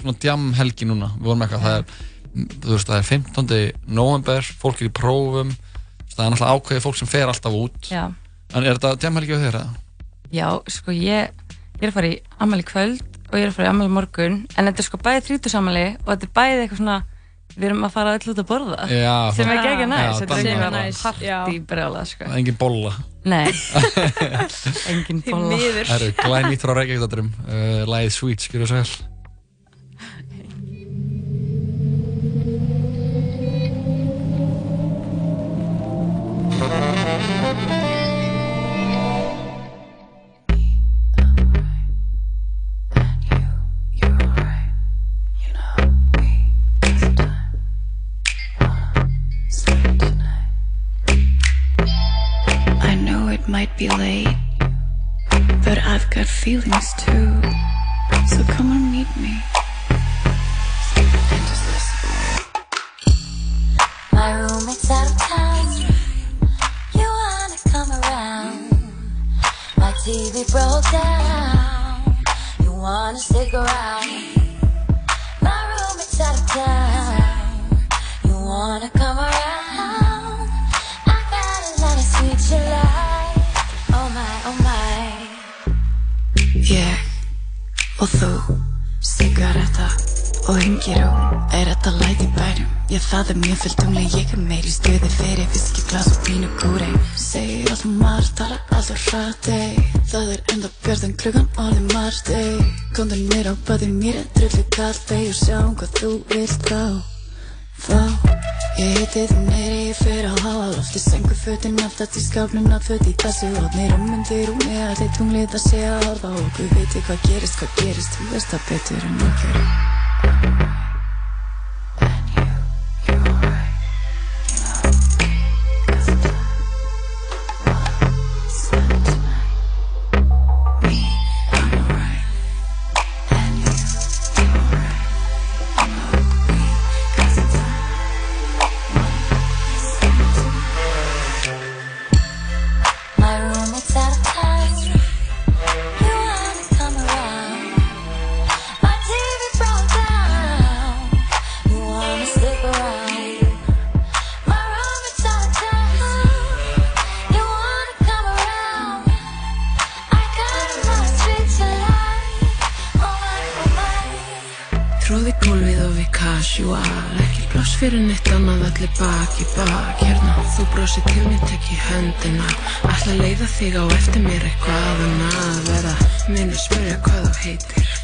svona djamhelgi núna. Við vorum eitthvað, það er Þú veist, það 15. november Fólk í prófum Það náttúrulega ákveðið fólk sem fer alltaf út Já. En þetta djamhelgi á þér? eða? Já, ég, er að fara í ammali kvöld og ég er að fara í ammali morgun en þetta er sko bæði þrítusamali og þetta er bæði eitthvað svona við erum að fara öll út að borða Já, sem er ekki Já, næst, þetta er það er eitthvað næs, partí brjála sko. Engin bolla Nei, engin bolla. Það eru glænýtt frá Reykjavík uh, Læðið Sweet, skilur svo vel feelings too. So come and meet me. And just listen. My roommate's out of town. You wanna come around? My TV broke down. You wanna stick around? My roommate's out of town. Og þú, sigaretta og hengirú Er þetta læt í bænum? Já, það er mjög fullt tungli Ég er meiri stuði fyrir fiski, glas og pínu kúri Segir allt um marg, tala alltaf hratt ey. Það er enda björðan klukkan orðið margt ey. Komdu mér á baði mér er drullu kallt Og sjáum hvað þú vilt þá Þá Ég heiti þú neyri, ég fer á háa lofti Sengu fötin aftast í skápnum Náttföt í þessu hodni Rúmundi rúmi Allir tunglið að sé að horfa. Á okkur Viti hvað gerist, hvað gerist. Þú veist það betur en okkur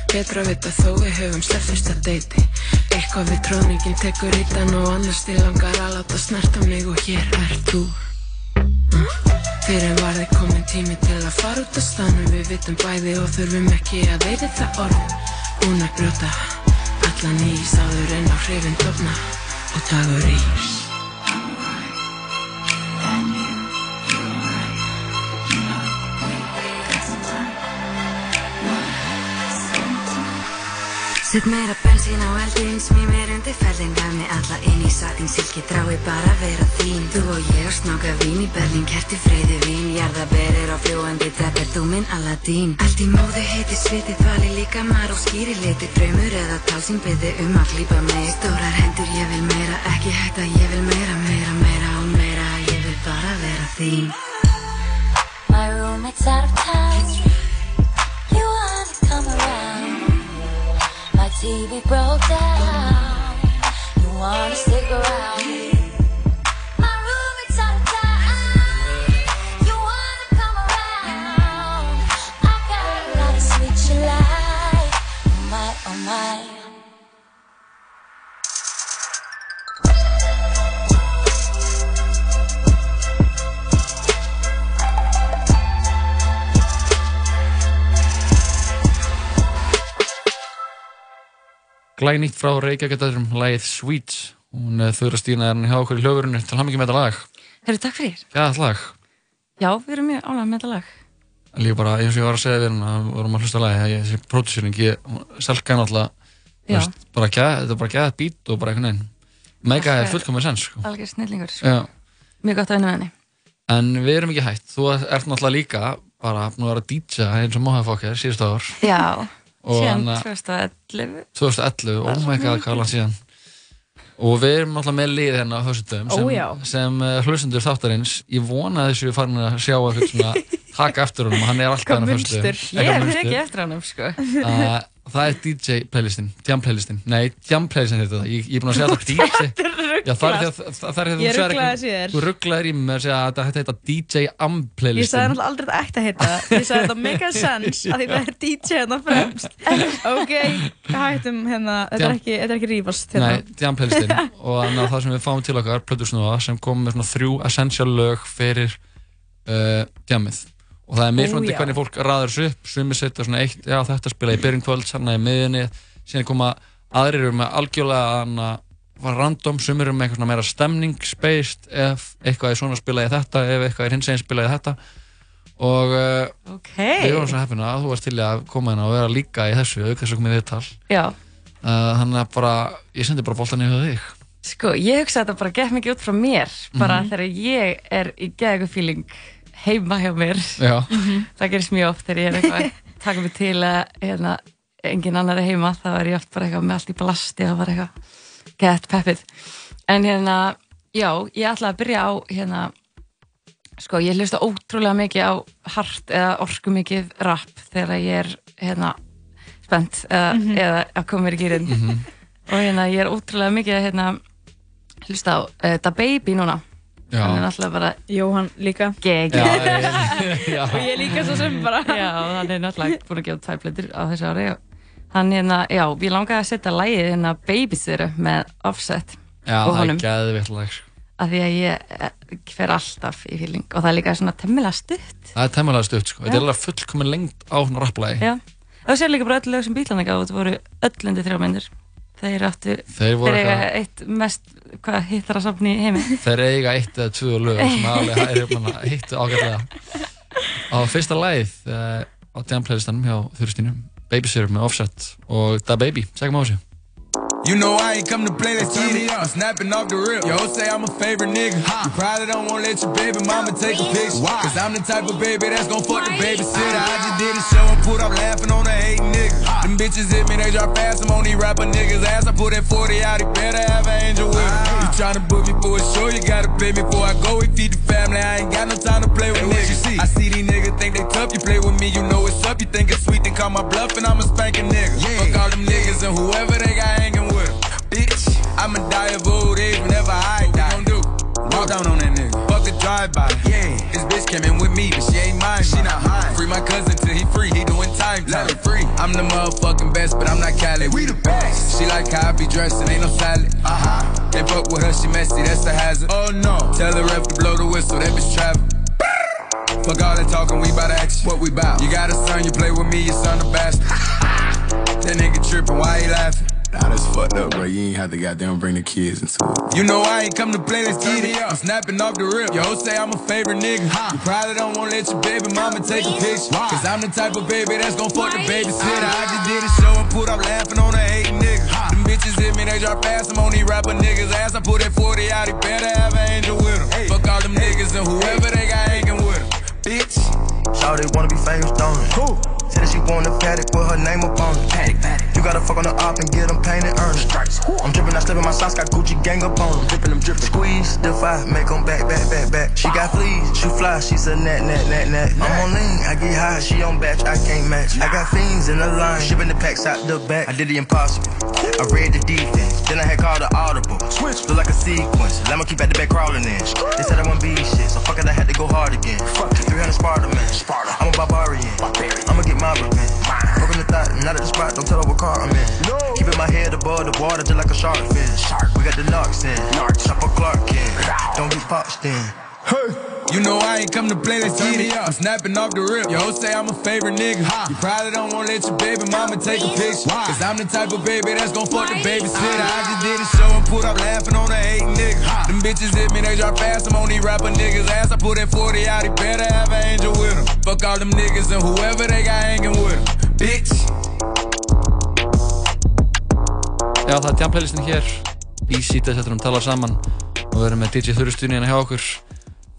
Betra að vita þó við höfum sleppt fyrsta deiti. Eitthvað við tróningin tekur ítan og annars til langar að láta snerta mig og hér er þú. Fyrir var þið komin tími til að fara út af stanum Við vitum bæði og þurfum ekki að veiði það orð. Búin að brjóta allan ís áður en á hrifin dofna og dagur ís Sett meira bensín á eldin, smí mér undir fellin Gaf mig alla inn í satin, silki drái bara vera þín. Þú og ég og snáka vín í Berlín, kerti freyði vín Jarðaberir á fljóandi teppir, þú minn Aladdin Allt í móðu heiti sviti, þvali líka mar og skýri liti Draumur eða tal sem byði um að klípa mig. Stórar hendur, ég vil meira, ekki hætta, ég vil meira, meira, meira og meira Ég vil bara vera þín. My roommate's out of town. TV broke down. You wanna stick around? Oh my Glænýtt frá Reykjavík-dætturum, lagið Sweets. Hún uh, þurra stína er hann hjá okkur í hljóðurinu til hann ekki með þetta lag. Herru, takk fyrir. Gæðat lag. Já, við erum mjög ánægð með þetta lag. Líka bara, eins og ég var að segja hann að við vorum að hlusta á lagi, ég, þessi pródúsering, ég selka hann alltaf, Já. þetta er bara gæðat bít og bara einhvern veginn. Mega er fullkomið sens, sko. Algjör snillingur. Já. Mjög gott að vinna með henni. En við erum ekki hætt, þú ert náttúrulega líka bara að vera að DJ eins og Mohafokker síðustu ár. Já, síðan hann að- 2011. 2011, oh my god, hvað er langt síðan og við erum alltaf með lið hérna á þessum Ó, sem, já. sem uh, hlustendur þáttarins ég vona að þessu farin að sjá svona taka eftir honum og hann er alltaf Hvað hérna á munstur? föstudögum. Ég munstur. ekki eftir hann, sko. Uh, það er DJ playlistin, Jam playlistin Nei, Jam playlistin heitir það, ég, ég er búin að segja þetta DJ Já, það er því að það það er því að Ég þú segir ruglaði ekki-. Þú rugglaðir í mig að segja að þetta heita DJ Am Ég playlistin sagði náttúrulega aldrei þetta ætti að heita Ég sagði þetta mega sense að því það er DJ hérna fremst. Ok, hættum hérna. Þetta er ekki, þetta er ekki rífast hérna. Nei, Jam playlistin og þannig að það sem við fáum til okkar Plötusnúða sem kom með svona þrjú essential lög fyrir uh, Jamið og það er mismandi já. hvernig fólk raður þessu upp. Sumir setja svona eitt, já þetta spila í byrjun kvöld sann í miðinni, síðan koma aðrir eru með algjörlega random, sumir eru með eitthvað svona meira stemningsbased ef eitthvað er svona spila í þetta, ef eitthvað er hins eginn spila í þetta. Og uh, okay. við vorum svo heppina að þú varst til að koma hérna og vera líka í þessu auk þess að koma í viðtal. Uh, þannig að bara, ég sendi bara boltan í höfðu þig. Sko, ég hugsa þetta bara gett mikið út frá mér. Bara Mhm. þegar ég er í geðegu feeling heima hjá mér Já. það gerist mjög oft þegar ég er eitthvað að taka mig til að hérna, engin annar er heima þá er ég oft bara eitthvað með allt í blasti og bara eitthvað gett peppið en hérna, já, ég ætla að byrja á hérna sko, ég hlusta ótrúlega mikið á hart eða orku mikið rap þegar ég er hérna spennt eða, Mhm. eða að koma mér í gýrin Mhm. og hérna ég er ótrúlega mikið að hérna hlusta á uh, Da Baby núna Já. hann er náttúrulega bara Jóhann líka. gegg. Og ég líka svo sem bara. Já, hann er náttúrulega búin að gefa tvær plötur á þessu ári hann hérna, já, ég langaði að setja lægið hérna Babysitter með Offset Já, og það er honum. lag sko. af því að ég eh, fer alltaf í feeling og það er líka svona temmilega stutt. Það er temmulega stutt sko. Þetta er alveg fullkomin lengt á svona rapplagi já, og sér líka bara öll lög sem bílana gáðu þetta voru öll undir þrjá myndir þeir áttu, Þeir voru eiga eitthvað- eitt mest hvað hittara safni í heimi Þeir eiga eitt eða tvö lög sem alveg er manna hittu ágætlega á fyrsta lagið uh, á Jam playlistanum hjá Þurstínum Babysitter með Offset og Da Baby, segjum á þessu You know I ain't come to play, let's get it. I'm snapping off the rip. Yo, say I'm a favorite nigga. You probably don't wanna let your baby mama take a picture. Cause I'm the type of baby that's gon' fuck the babysitter. I just did a show and put up laughing on the hate niggas. Them bitches hit me, they drop fast. I'm on these rapper niggas' ass. I put that 40 out, he better have an angel with him. You tryna book me for a show, you gotta pay me before I go. We feed the family, I ain't got no time to play with niggas. I see these niggas think they tough, you play with me, you know it's up. You think it's sweet, then call my bluff and I'm a spanking nigga. Fuck all them niggas and whoever they got hanging with 'em. Bitch, I'ma die of old age whenever I die. What we gon' do? Walk down on that nigga. Fuck a drive-by. Yeah. This bitch came in with me, but she ain't mine. She not mine. Free my cousin till he free. He doing time. Let him free. I'm the motherfucking best, but I'm not Cali. We the best. She like how I be dressed and ain't no salad. Uh huh. Can't fuck with her, she messy. That's a hazard. Oh no. Tell the ref to blow the whistle. That bitch travel. Fuck all that talking, we bout action. What we bout? You got a son, you play with me, your son a bastard. that nigga tripping, why he laughing? Nah, that's fucked up, bro. You ain't have to goddamn bring the kids into it. You know I ain't come to play, let's get it. I'm snapping off the rip. Yo, say I'm a favorite nigga. Huh. You probably don't wanna let your baby mama take a picture. Cause I'm the type of baby that's gon' fuck the babysitter. Ah. I just did a show and put up laughing on a hating nigga. Them bitches hit me, they drop fast. I'm on these rapper niggas' ass. I put that 40 out, he better have an angel with him. Fuck all them niggas and whoever they got hanging with them. bitch. Shawty wanna be famous, don't it? Who? Said that she want a paddock with her name up on it. Paddock, paddock. You gotta fuck on the op and get them painted, earn it. I'm dripping, I slipping my socks, got Gucci gang up on them. Dripping them, dripping. Squeeze, defy, make them back, back, back, back. She got fleas, she fly, she's a net, net, net, net. I'm on lean, I get high, she on batch, I can't match. I got fiends in the line, shipping the packs out the back. I did the impossible. I read the defense, then I had called the audible. Switch, look like a sequence. Lemon keep at the back crawling in. They said I wouldn't be shit, so fuck it, I had to go hard again. Fuck it, 300 Sparta, man. Sparta. I'm a barbarian. I'ma get my revenge. Thought, not at the spot, don't tell her what car I'm in. No. Keeping my head above the water just like a shark fin. Shark. We got the knocks in. Chopper Clark in. Don't get poxed in. You know I ain't come to play, let's get it. I'm snapping off the rip. Yo, say I'm a favorite nigga. Ha. You probably don't wanna let your baby mama take a picture. Cause I'm the type of baby that's gon' fuck the babysitter. I just did a show and put up laughing on a hate nigga. Them bitches hit me, they drop fast. I'm on these rapper niggas' ass. I put that 40 out, he better have an angel with him. Fuck all them niggas and whoever they got hanging with him. Bitch. Já, það er tjamplaylistin hér. Í sítið settur um tala saman. Og við erum með DJ Þurrstunni hérna hjá okkur.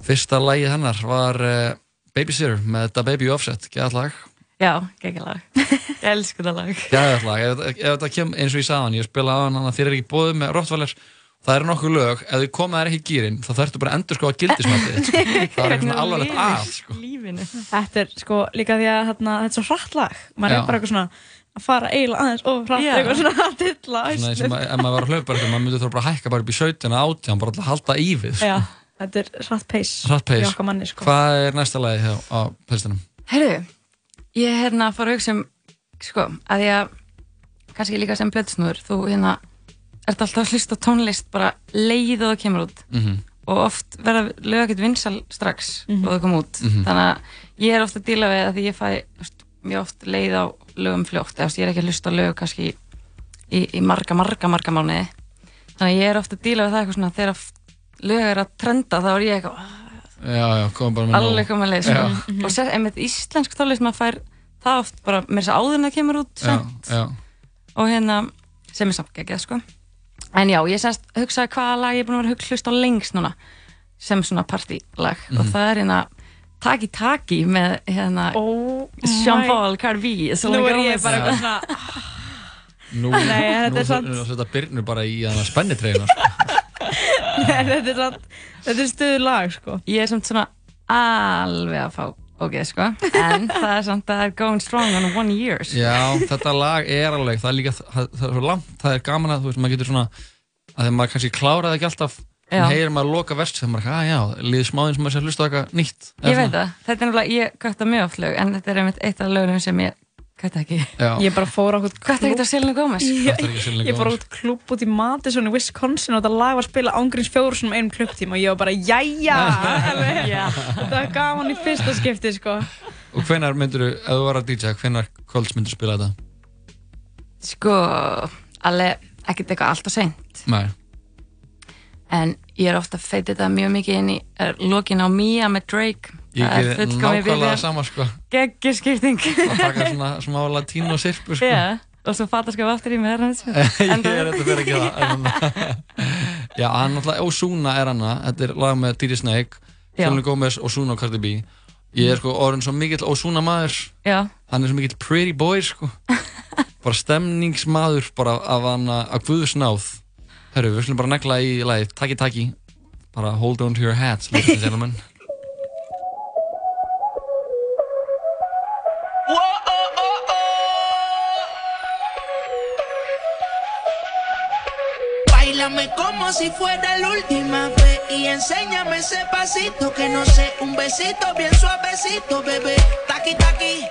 Fyrsta lagið hennar var uh, Babysitter með þetta Baby Offset, gæðat lag. Já, geggjað lag. Ég elsku það lag. Gæðat lag, ef, ef þetta kem eins og ég sagði hann ég spila á hann að þér er ekki bóðið með Rottweiler það eru nokkuð lög, ef þið komið þær ekki í gýrin þá þarftu bara að endur sko að gildismætið þitt. það er eitthvað alvarlegt að sko. Þetta er sko líka því að þarna, þetta er svo hratt lag maður Já. er bara eitthvað svona að fara eiginlega aðeins og hratt Já. eitthvað svona að dilla Svona eins og ma- ef maður var að hlaupa eitthvað, maður myndi þurfa bara að hækka bara upp í 17 og 18 bara til að halda í við Já, þetta er hratt pace Hratt pace. í okkar manni sko. Hvað er næsta lagið hjá á plistunum? Herru, ég er hérna að fara að hugsa um, sko, að ert alltaf að hlusta tónlist bara leið og það kemur út Mhm. og oft verða lög ekkert vinsal strax Mhm. og það kom út. Mhm. Þannig að ég er ofta að díla við að því ég fæ mjög oft leið á lögum fljótt, eða ég er ekki að hlusta á lög kannski í, í, í marga, marga, marga mánuði. Þannig að ég er ofta að díla við það eitthvað svona þegar lög er að trenda þá er ég eitthvað, Já, já, komum bara með nóg. alveg koma leið sko. Já. og sér, einmitt íslensk tónlist maður fær það oft bara með þess að áður en það kemur út Já, já. og hérna sem er samt geggjað sko en já, ég semst hugsaði hvaða lag ég er búin að vera að hlust á lengst núna sem svona partylag. Og Mhm. það er hérna Taki Taki með hérna oh Sean Paul, Cardi B Nú er ég bara eitthvað svona Nú, Nei, þetta nú er setja Byrnu bara í sko. Nei, þetta er þetta er stuður lag sko. Ég er samt svona alveg að fá ok, sko, en það er samt að það er going strong on one years Já, þetta lag er alveg, það er líka það, það er svo langt, það er gaman að þú veist, maður getur svona að þegar maður kannski kláraði ekki alltaf en heyrir maður loka verst þegar maður, að já, liður smáðin sem maður sé að hlusta eitthvað nýtt. Ég veit það, þetta er náttúrulega, ég kvætta mjög oft lög en þetta er einmitt eitt af lögunum sem ég kvætta ekki Já. Ég bara fór á okkur Kvætta ekki á Selena Gomez Ég, Kvartar ekki á Selena ég fór Gomez. út klubb út í Madison í Wisconsin og þetta lag var að spila ángríns fjóru svona einum klubbtíma og ég var bara, jæja þetta var gaman í fyrsta skipti sko. Og hvenar myndur þú, ef þú var að DJ, hvenar kvölds myndur spila þetta? Sko, alveg ekkert eitthvað allt og seint Nei. En ég er ofta að feita þetta mjög mikið inn í lokin á Mia með Drake. Ég Það er nákvæmlega video. sama sko. Geggjuskipting. Að taka svona smá latínó sirpu sko. Já, og svo fattaskaf aftur í með hans ég er þetta fyrir ekki það Já, hann náttúrulega Ozuna er hana, þetta er lag með DJ Snake. Selena Gomez, Ozuna og Cardi B. Ég er sko orðin svo mikill Ozuna maður. Já, hann er svo mikill pretty boy sko. Bara stemningsmaður bara af hann að guðus náð Herru, við slum bara negla í lagið. Taki Taki. Bara hold on to your hats, ladies and gentlemen. Báilame como si fuera la última vez y enséñame ese pasito que no sé, un besito bien suavecito, bebé. Taqui taqui,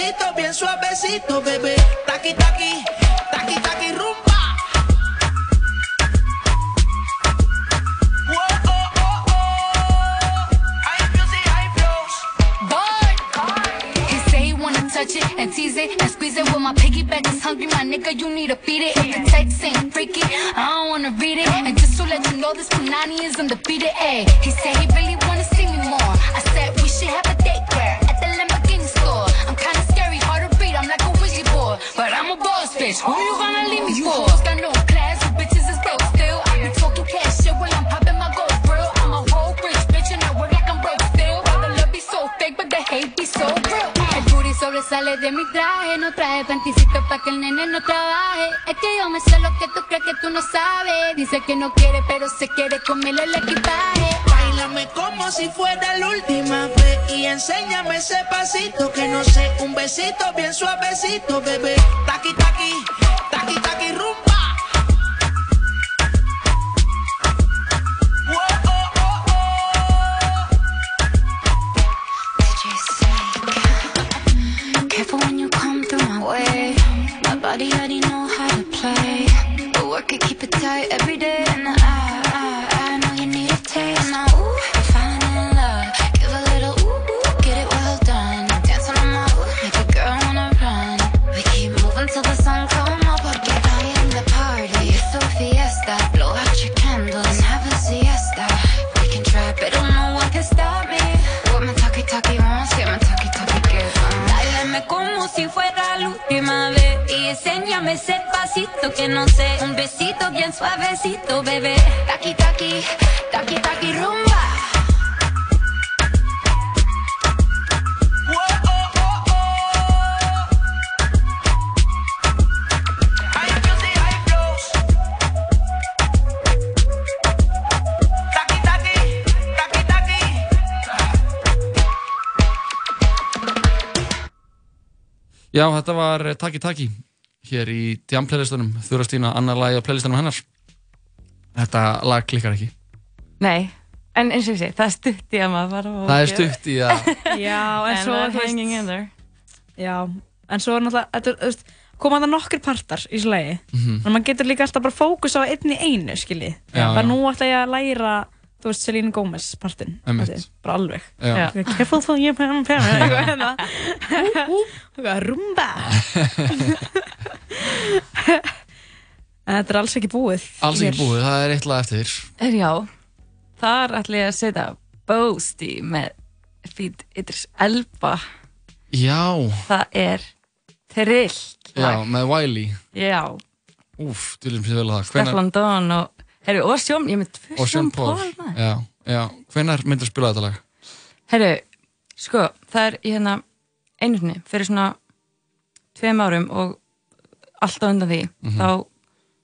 besito bien suavecito, bebé. Taqui taqui, taqui taqui rumba. Touch it and tease it and squeeze it. Well, my piggyback is hungry, my nigga. You need to feed it. If the text ain't freaky, I don't wanna read it. And just to let you know, this Punani is undefeated. Ay, he said Dice que no quiere, pero se quiere comerle el equipaje. Bailame como si fuera la última vez y enséñame ese pasito que no sé, un besito bien suavecito, bebé. Taqui, taqui Já, þetta var eh, Taki Taki hér í Jam playlistunum Þura Stína, annar lagi á playlistunum hennar Þetta lag klikkar ekki Nei, en eins og ég segi, það er stutt í að maður fara og Það er stutt í að Já, en And svo hanging in there. Já, en svo er náttúrulega, er, koma það nokkur partar í þessu lagi Mhm. en maður getur líka alltaf bara fókus á einn í einu, skiljið. Bara nú ætla ég að læra, þú veist, Selena Gomez partinn. Bara alveg. Já. Eitthvað, Careful so you can pay me. Eitthvað hérna. Eitthvað, rumba. en þetta er alls ekki búið. Alls ekki búið, það er eitt lag eftir Er já, þar ætla ég að setja Boasty með Feed Idris Elba. Já, Það er trillt já, með Wiley Já, Úf, þú viljum sér vel að það Stefan Don og, herru, og Sjón, ég tvö Og Sean Paul maður. Já, já, hvenær myndir að spila þetta lag? Herru, sko, það er í hérna einu sinni, fyrir svona tveim árum og alltaf undan því, Mhm. þá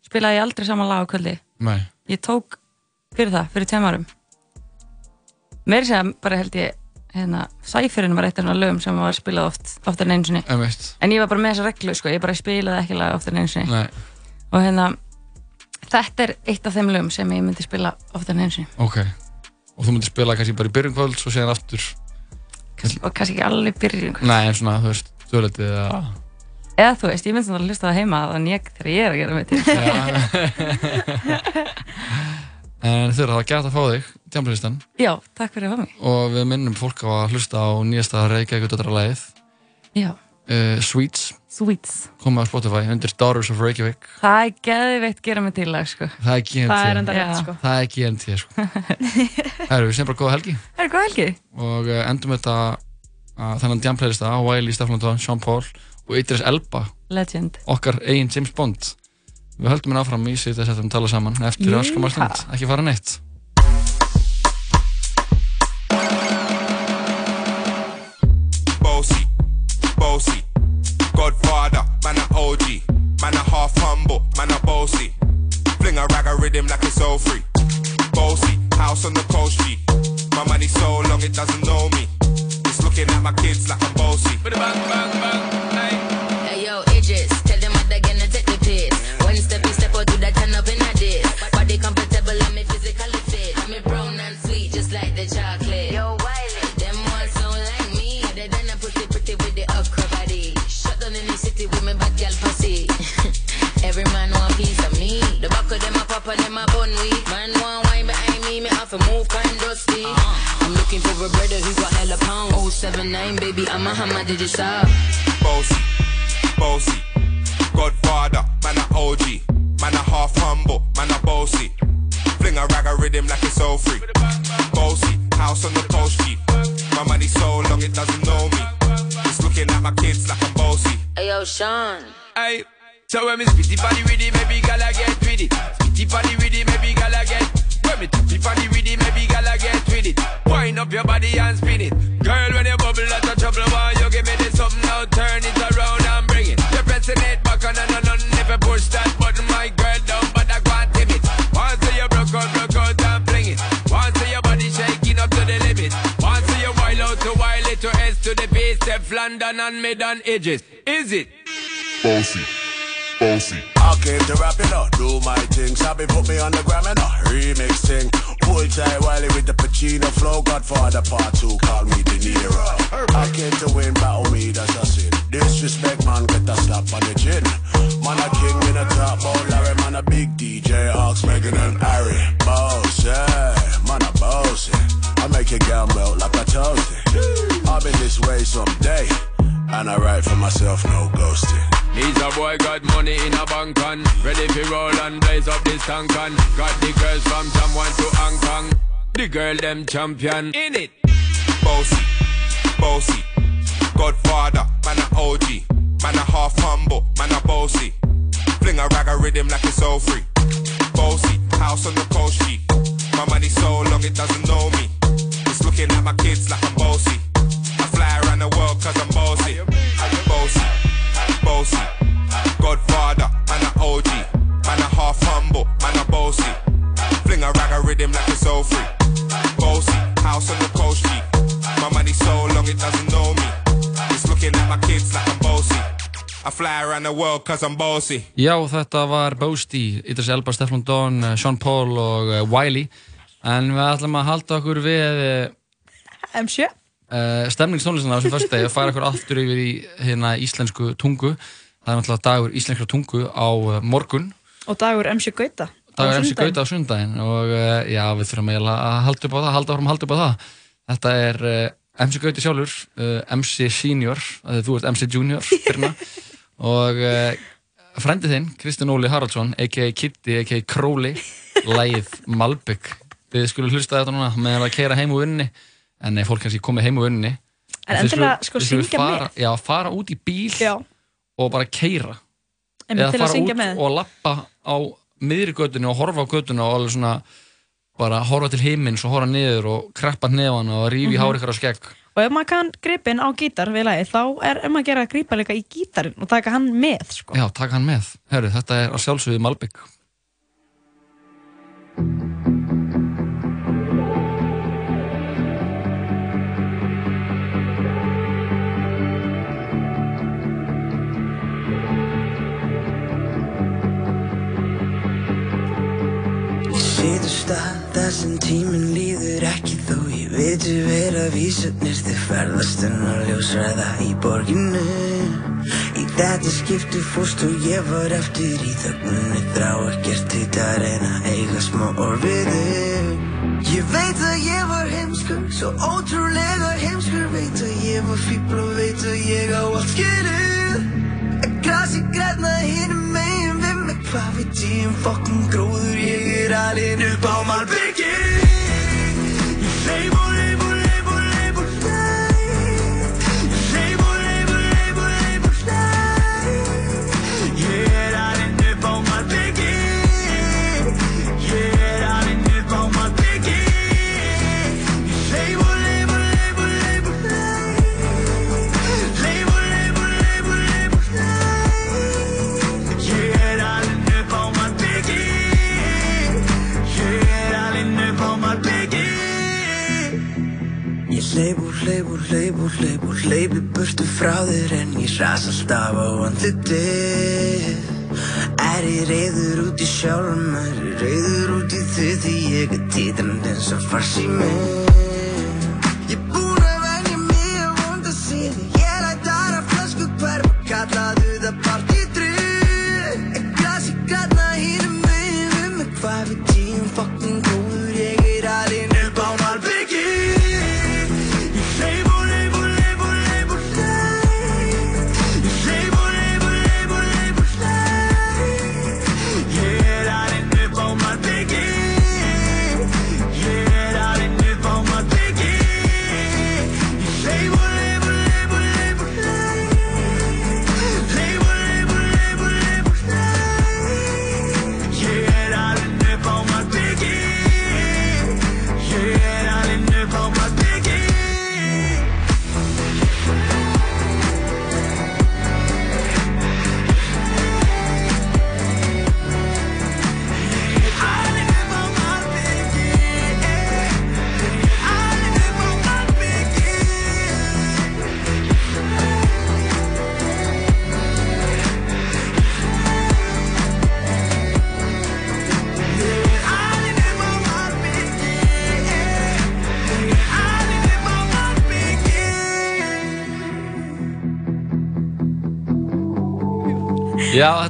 spilaði ég aldrei saman lag á kvöldi. Nei Ég tók fyrir það, fyrir tveim árum. Meiri segja bara held ég, hérna, Sæfyrinn var eitt af svona lögum sem var spilað oft, oftar en. Einmitt. En ég var bara með þessa reglu, sko, ég bara spilaði ekki lag oftar en einu sinni. Nei, Og hérna, þetta er eitt af þeim lögum sem ég myndi spila einu sinni. ok Og þú myndir spila kannski bara í byrjun kvöld Svo séðan aftur Og kannski ekki alveg byrjun. Nei, en svona, þú veist, döletið eða Eða þú veist, ég myndi svona að hlusta það heima þannig ég þegar ég er að gera mitt til. En þau það var gæt að fá þig, tjámslistan Já, takk fyrir að hafa mig. og við minnum fólk á að hlusta á nýjasta Reykjavík döttaralagið Já, uh, Sweets Sweets. komið á Spotify undir Daughters of Reykjavík Það er geðveitt gera mig til sko. það er GNT Það er enda rétt, Já. sko. það er GNT sko. Herru, við segjum bara góða helgi Það er góð helgi. og uh, endum þetta uh, þennan djamplaylista á Wiley, Stefán Dón, Sean Paul og Idris Elba Legend. okkar eigin James Bond við höldum henni áfram í þess að við tala saman eftir Yeehaw. öskamar stund, ekki fara neitt a man a half humble, man a bossy. Fling a rag a rhythm like it's all free. Bossy, house on the coast G. My money so long it doesn't know me. It's looking at my kids like I'm bossy. Bang, bang, bang, Every man want piece of me. The back of them a pop and them a bun weed. Man want wine behind me, me have to move kind dusty. Uh-huh. I'm looking for a brother who got hella pound. 079, baby, I'm a hammer, did you stop? bossy, bossy. Godfather, man a OG, man a half humble, man a bossy. Fling a rag a rhythm like it's all free. Bossy, house on the coast G. My money so long it doesn't know me. It's looking at my kids like I'm bossy. Hey yo, Sean. Aye. So when me spitty body with it, maybe gala get with it. Spitty body with it, maybe gala get. When me tappy body with it, maybe gala get with it. Wind up your body and spin it. Girl, when you bubble out of trouble, why you give me this something now? Turn it around and bring it. You're pressing it back on and on if you push that button, my girl but I can't tip it. Once you broke out, broke out and fling it. Once your body shaking up to the limit. Once you wild out to wild it to S to the base, step London and mid and edges. Is it? Bossy, bossy. I came to rap it up, do my thing. Sabi put me on the gram and a remix thing. Pull tight Wiley with the Pacino flow. Godfather part two, call me De Niro. I came to win, battle me, that's a sin. Disrespect, man, get a slap on the chin. Man, a king in a top, oh Larry, man, a big DJ, Ox, Megan and Harry. Boss, yeah, man, a bossy. I make your girl melt like a toasty. I'll be this way someday. And I write for myself, no ghosting. Needs a boy got money in a bank on Ready for roll and blaze up this tank Got the girls from Taiwan to Hong Kong The girl them champion in it Bossy, bossy. Godfather, man a OG, man a half humble, man a bossy. Fling a rag a rhythm like it's all free. Bossy, house on the coast G. My money so long it doesn't know me. It's looking at my kids like I'm bossy. I fly around the world cause I'm bossy. Bossy. Godfather, man a OG, man a half humble, man a bossy. Fling a rag a rhythm like it's all free. Bossy, house on the coast G. My money so long it doesn't know me. It's looking at my kids like I'm bossy. I fly around the world cause I'm bossy. Já, þetta var Boasty, Idris Elba, Stefán Don, eh, Sean Paul og uh, Wiley en við ætlum að halda okkur við uh, M7 uh, stemningstónlistina á þessum fyrstu degi og færa okkur aftur yfir í hérna íslensku tungu það er náttúrulega dagur íslenskra tungu á uh, morgun og dagur MC Gauta dagur MC. Gauta á sundaginn og uh, já, við þurfum eiginlega að halda upp á það halda áfram að halda upp á það þetta er MC Gauti sjálfur uh, MC Senior, að þú ert MC Junior Birna, og frendið þinn, Kristinn Óli Haraldsson a.k.a. Kitty, a.k.a. Króli lægið Malbygg við skulum hlusta þetta núna með að keira heim úr vinninni en nei, fólk kannski komið heim úr vinninni En endilega, sko, syngja fara, með. já, fara út í bíl Já. og bara keira til að fara út með. og lappa á miðri göttunni og horfa á göttuna og alveg svona bara horfa til himins og horfa niður og kreppa nefana og rífi mm Mhm. hár ykkur á skegg og ef maður kann gripin á gítar við lagi þá er um að gera að grípa líka í gítarinn og taka hann með sko. Já, taka hann með. Herru, þetta er á sjálfsögðu Malbygg. Situr stað þar sem tíminn líður ekki þó ég veitu vera vísurnir þið ferðast en að ljósræða í borginu Í Þetta skipti fórst og ég var eftir í þöggunni Þrá ekkert hitt að reyna að eiga smá þig. Ég veit að ég var heimskur, svo ótrúlega heimskur Veit að ég var fíbl og veit að ég á allt skilið En grasi græna mig Hvað veit ég um fokkin gróður, ég er alinn upp á malbyggi Ég leif og burtu frá þér en ég ras alltaf á andlitið. Er ég reyður út í sjálfum, er ég reyður út í þið því ég er títrand eins og fars í mig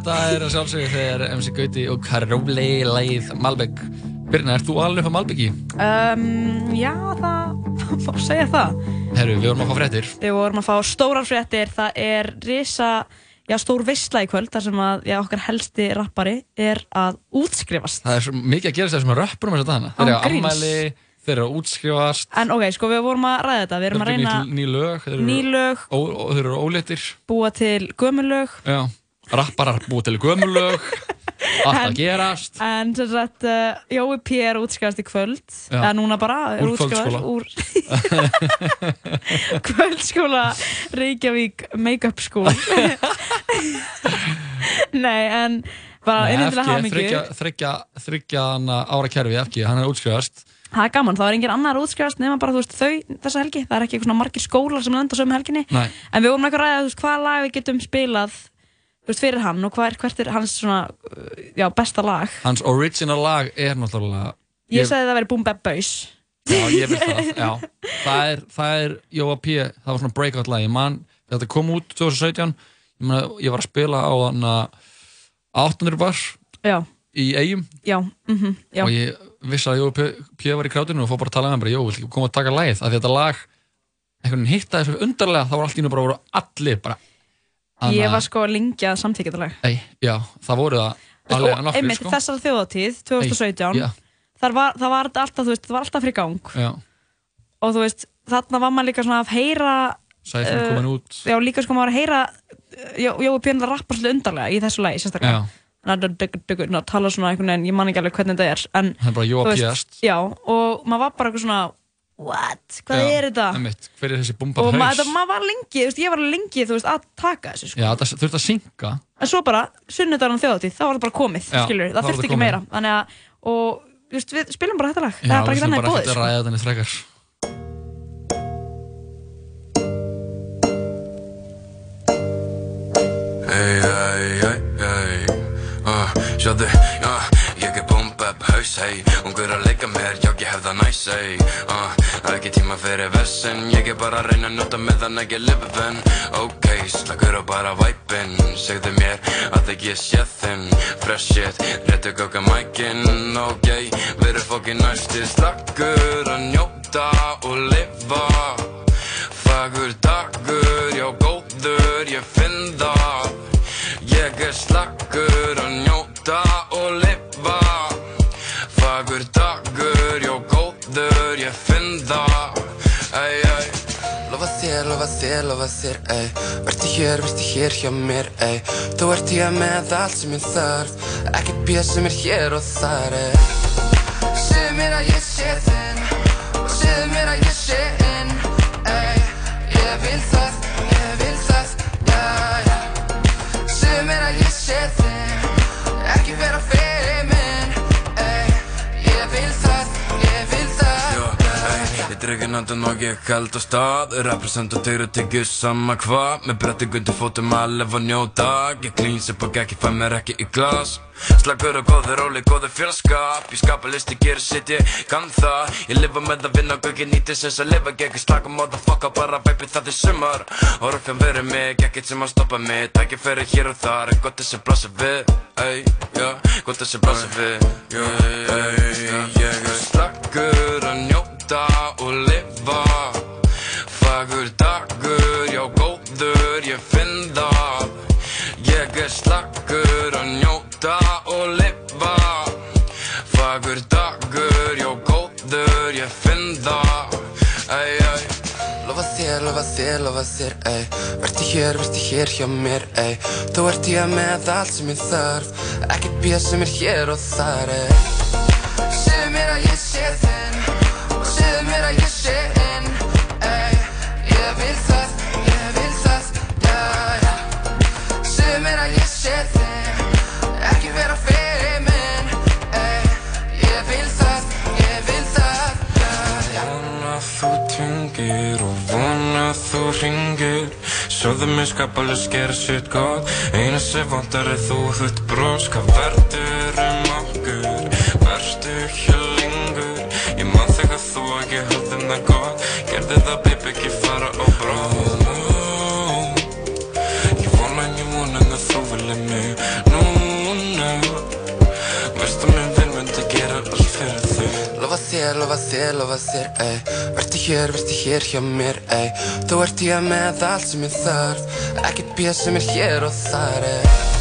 Þetta er að sjálfsögja þegar MC Gauti og Karóli leið Malbygg. Birna, ert þú alveg á Malbyggi? Um, já, það má segja það. Herru, við vorum að fá fréttir. Við vorum að fá stórar fréttir. Það er risa, já, stór veistla í kvöld þar sem að já, okkar helsti rappari er að útskrifast. Það er svo mikið að gerast þessum röppurum þess að dana. Þeir eru Án að ammæli, þeir eru að útskrifast. En ok, sko, við vorum að ræða þetta. Við erum að reyna ný, lög. þeir eru- ný lög. Þeir eru óléttir. búa til gömulög. Já. Rapparar búið til gömulög. Allt að gerast. En sem sagt, uh, Jói P. er útskrifast í kvöld. Já. Eða núna bara. er Úr útskrifaður kvöldskóla. Úr kvöldskóla Reykjavík Make-up School. Nei, en bara Nei, innilega FG, hamingju. þriggja, þriggja, þriggja hana ára kerfi FG, hann er útskrifast. Það er gaman, þá er engin annar útskrifast nema bara, þú veist, þau þessa helgi. Það er ekki eitthvað svona margir skólar sem lenda sömu helginni. Nei. En við vorum eitthvað að ræða, þú veist, hvaða lag við getum spilað veist, fyrir hann og hvað er, hvert er hans svona, já, besta lag. Hans original lag er náttúrulega... Ég, sagði það væri Boom Bap Boys. Já, ég vil það, já. Það er, það er Jóa P, það var svona breakout lag, ég man, þetta kom út 2017, ég, man, ég var að spila á hann að 800 bar Já. í eigum Já, mhm, já. og ég vissi að Jóa P, P var í krátinu og fór bara að tala með hann bara, Jó, vil ekki koma að taka lagið, af því að þetta lag einhvern veginn hittaði svo undarlega, þá var allt í nú bara voru allir bara Ég var sko lengi að samþykja þetta lag. Ei, já, það voru það alveg og nokkrir, einmitt sko. þessar þjóðatíð, 2017, Já. þar var, það var alltaf, þú veist, það var alltaf fyrir gang. Já, Og þú veist, þarna var maður líka svona að heyra... Sæfinn uh, komin út. Já, líka sko maður að heyra Jó, Jói Björn að rappa svolítið undarlega í þessu lagi, sérstaklega. Já. Þannig að dugg, ná, tala svona einhvern veginn, ég man ekki alveg hvernig þetta er. En, Það er bara Jóa P.S.. Já, og maður var bara eitthvað svona, what, hvað Já, er þetta? einmitt, hver er þessi búmbað Og maður, maður var lengi, þú veist, ég var lengi, þú veist, að taka þessu, sko. Já, það þurfti að synka. En svo bara, sunnudagann þjóðatíð, þá var það bara komið, Já, skilur, það þurfti ekki meira. Þannig að, og, þú veist, við spilum bara þetta lag, Já, það er bara ekki ekkert að sko. Hey, hey, hey, hey. Uh, Sjáðu, uh, haus hey Ungur að leika mér, já ég hef það næs, uh, Það er ekki tíma fyrir vessin Ég er bara að reyna að njóta meðan ekki lifa venn Ok, slagur og bara væpinn Segðu mér að ekki ég sé þinn. Fresh shit, réttu kóka mækinn Ok, veru fokkin næsti Slagur að njóta og lifa. Fagur dagur, já góður, ég finn það. Ég er slagur að njóta og lifa ég finn það Æj, æj Lofa þér, lofa þér, lofa þér, ey. Vertu hér, vertu hér hjá mér, ey. Þú ert hér með allt sem ég þarf. Ekkert bjöð sem er hér og þar, ey. Segðu mér að ég sé þinn. Og segðu mér að ég sé inn, ey. Ég vil það, ég vil það, Segðu mér að ég sé þinn. Ekki vera fyrir ey Ég dregi nandan og ég held á stað. Representateur og tekju sama hvað. Með bretti gundi fótum að lefa og njóta. Ég klíns upp og ekki fæ mér ekki í glas. Slagur og góður róli, góður fjölskap Ég skapa listi, gerir sitt, ég kann það. Ég lifa með að vinna og ekki nýti sem að lifa Gekki slaka motherfucker, bara baby það er sumar. Orfjan verið mig, ekkert sem að stoppa mig. Tækja fyrir hér og þar, er gott þessi blasa við. Ey, já, gott þessi blasa við. Ey, ég er slagur að njóta og lifa. Fagur dagur, já góður, ég finn það. Ég er slagur að njóta og lifa. Fagur dagur, já góður, ég finn það. Æj, æj Lofa þér, lofa þér, lofa þér, ey Vertu hér, vertu hér hjá mér, ey Þú ert hér með allt sem ég þarf. Ekkert bjöð sem er hér og þar, ey Segðu mér að ég sé segðu mér að ég sé inn, ey Ég vil það, ég vil það, já Segðu mér að ég sé þinn Ekki vera fyrir minn, ey Ég vil það, ég vil það, já Vona þú tungir og vona þú ringir Sjóðu mig skapalus gera sitt gott Eina sem vantar er þú þitt brós Hvað verður um okkur? Verstu hér lengur? Ég man þegar þú ekki höfðum það gott Gerði það baby ekki fara á bróð Ég vona, ég vona að þú vilja mig núna. Veistu mér vil myndi gera allt fyrir þig. Lofa þér, lofa þér, lofa þér, ey. Vertu hér, vertu hér hjá mér, ey. Þú ert hér með allt sem ég þarf. Ekkert bjöð sem er hér og þar, ey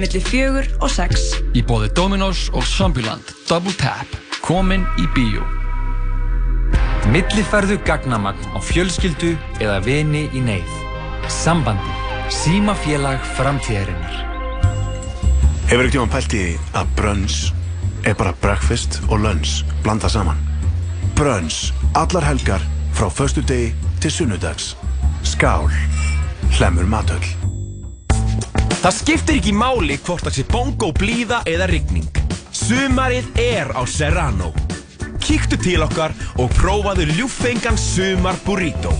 millir fjögur og sex. Í bóði Dominos og Zombieland Double Tap Komin í bíó Millifærðu gagnamagn á fjölskyldu eða vini í neyð. Sambandi. Símafélag framtíðarinnar. Hefur ekkert tíma pælt í að brunch er bara breakfast og lunch blanda saman? Brunch, allar helgar frá föstu degi til sunnudags. Skál, hlemur matöll. Það skiptir ekki máli hvort það sé bongo blíða eða rigning. Sumarið er á Serrano. Kíktu til okkar og prófaðu ljúffengan sumar burrito.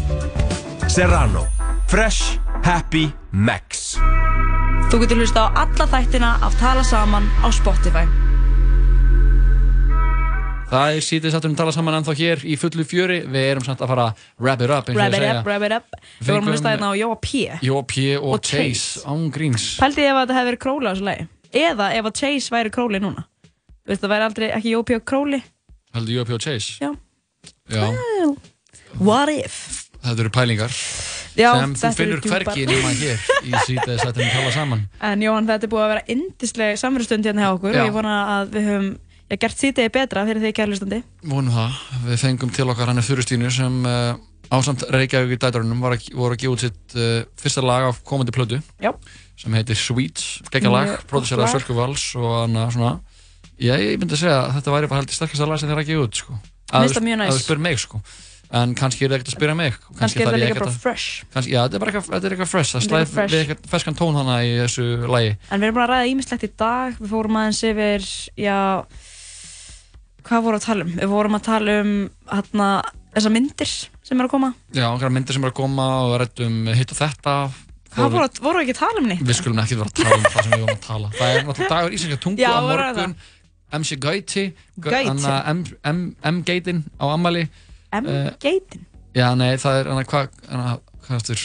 Serrano. Fresh, happy, max. Þú getur hlusta á alla þættina af Tala saman á Spotify. Það er sítið sattum tala saman ennþá hér í fullu fjöri Við erum samt að fara að wrap it up eins og Wrap ég it segja up, wrap it up. Við vorum að hlusta hérna á Jóa P. Jóa P. og, Og Chase. Án gríns Pældi ég ef að þetta hefði verið króli á þessu lagi. Eða ef að Chase væri króli núna. Þú veist, það væri aldrei ekki Jóa P. og króli. Heldur Jóa P. og Chase? Já. Já, Well, what if? þetta eru pælingar Já, sem þú finnur hvergi nema hér í sítið sattum tala saman En Jóhann, þetta er búið að vera indisleg samverðstund hérna hjá okkur Já. ég vona að við höfum ja, gert sítið betra fyrir því kærlustandi. Vonum það, við fengum til okkar hann Þurustínu sem uh, ásamt Reykjavík í dætarunum var að, voru að gefa út sitt uh, fyrsta lag á komandi plötu Já. sem heitir Sweets, geggja lag, lag. Sölku Vals og hann svona Já, ég myndi að segja að þetta væri bara heldur sterkast að lag sem þeir rækja út, sko. Að þú spyrir mig, sko. En kannski er það ekkert að spyrja mig. Kannski er það ég líka bara að- fresh. Kannski, já, þetta er bara eitthvað, er fresh. Það er slæði við eitthvað ferskan tón hana í þessu lagi. En við erum búin að ræða ímislegt í dag, við fórum aðeins yfir, já, hvað vorum við að tala um? Við vorum að tala um hérna, þessar myndir sem eru að koma. Já, einhverja myndir sem er að koma og rættum hitt og þetta. Hvað voru, voru við ekki að tala um neitt? Við skulum ekki vera að tala um það sem við vorum að tala. Það er náttúrulega dagur íslenska tungu Já, á morgun. MC Gauti, M- M-geitin á ammali. M-geitin? Já, nei, það er hvað, hann að, hvað eftir,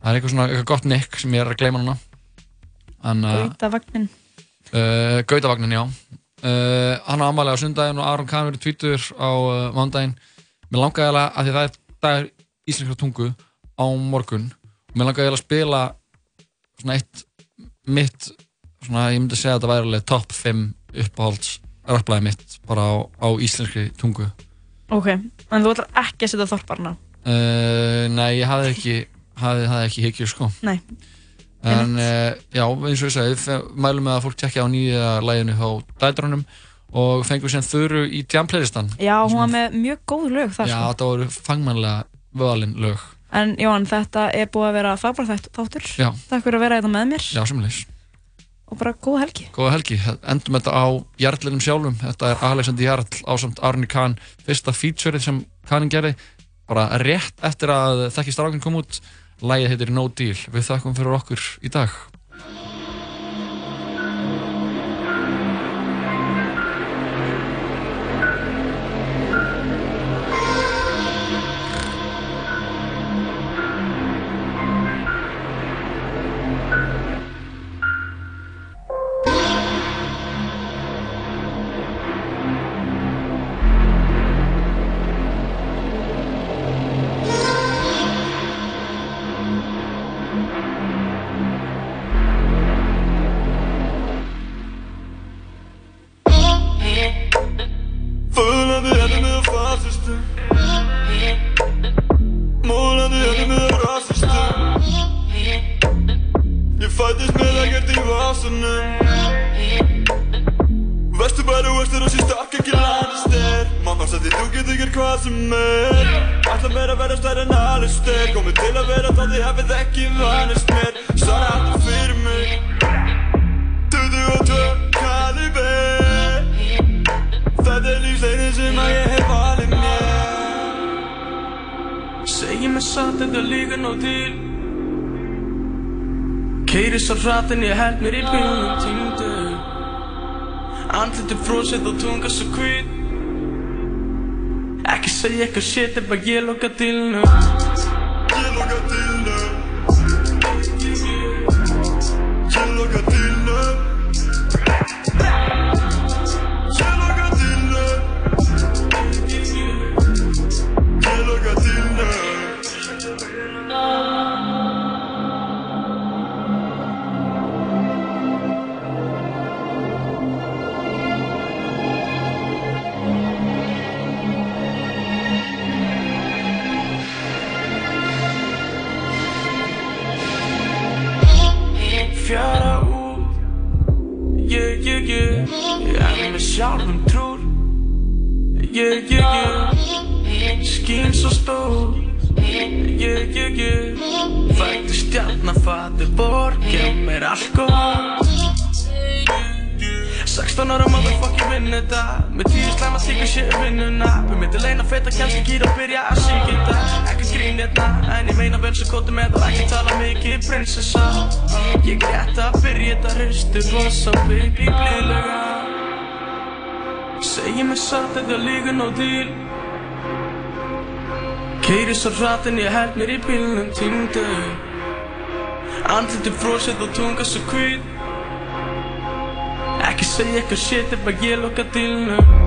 það er eitthvað svona, eitthvað gott nick sem ég er að gleyma núna. Gautavagnin. uh, Gautavagnin, já. Uh, hann á ammali á sundaginn og Aron Kahn verið tvítur á uh, mándaginn. Mér langaði alveg að því það er dagur íslenska tungu á morgun. Og mér langaði alveg að spila svona eitt mitt, svona ég myndi segja að þetta væri alveg top 5 uppáhalds rapplæði mitt bara á, á íslenskri tungu. Ok, en þú ætlar ekki að setja þorparna? Uh, nei, ég hafði ekki, hafði, hafði ekki hikju sko. Nei. En uh, já, eins og ég segi, við mælum með að fólk tekja á nýja læginu á dædrunum og fengum síðan þurru í jam playlistan. Já, hún var með mjög góð lög þar Já, sko. þetta voru fangmannlega vöðalinn lög. En Jóhann, þetta er búið að vera frábært þætt- þáttur. Já. Takk fyrir að vera þetta með mér Já, semleis. og bara góða helgi. Góða helgi. Endum þetta á Jarlinum sjálfum. Þetta er Alexander Jarl ásamt Arni Kahn. Fyrsta featureið sem Kahnin gerði. Bara rétt eftir að Þekki strákinn kom út. Lægið heitir No Deal. Við þakkum fyrir okkur í dag. Eitthvað shit ef að til. Keiri svo hratt en ég held mér í bílnum tímdu Andliti frósið og tunga svo hvít. Ekki segja eitthvað shit ef að ég loka dilnu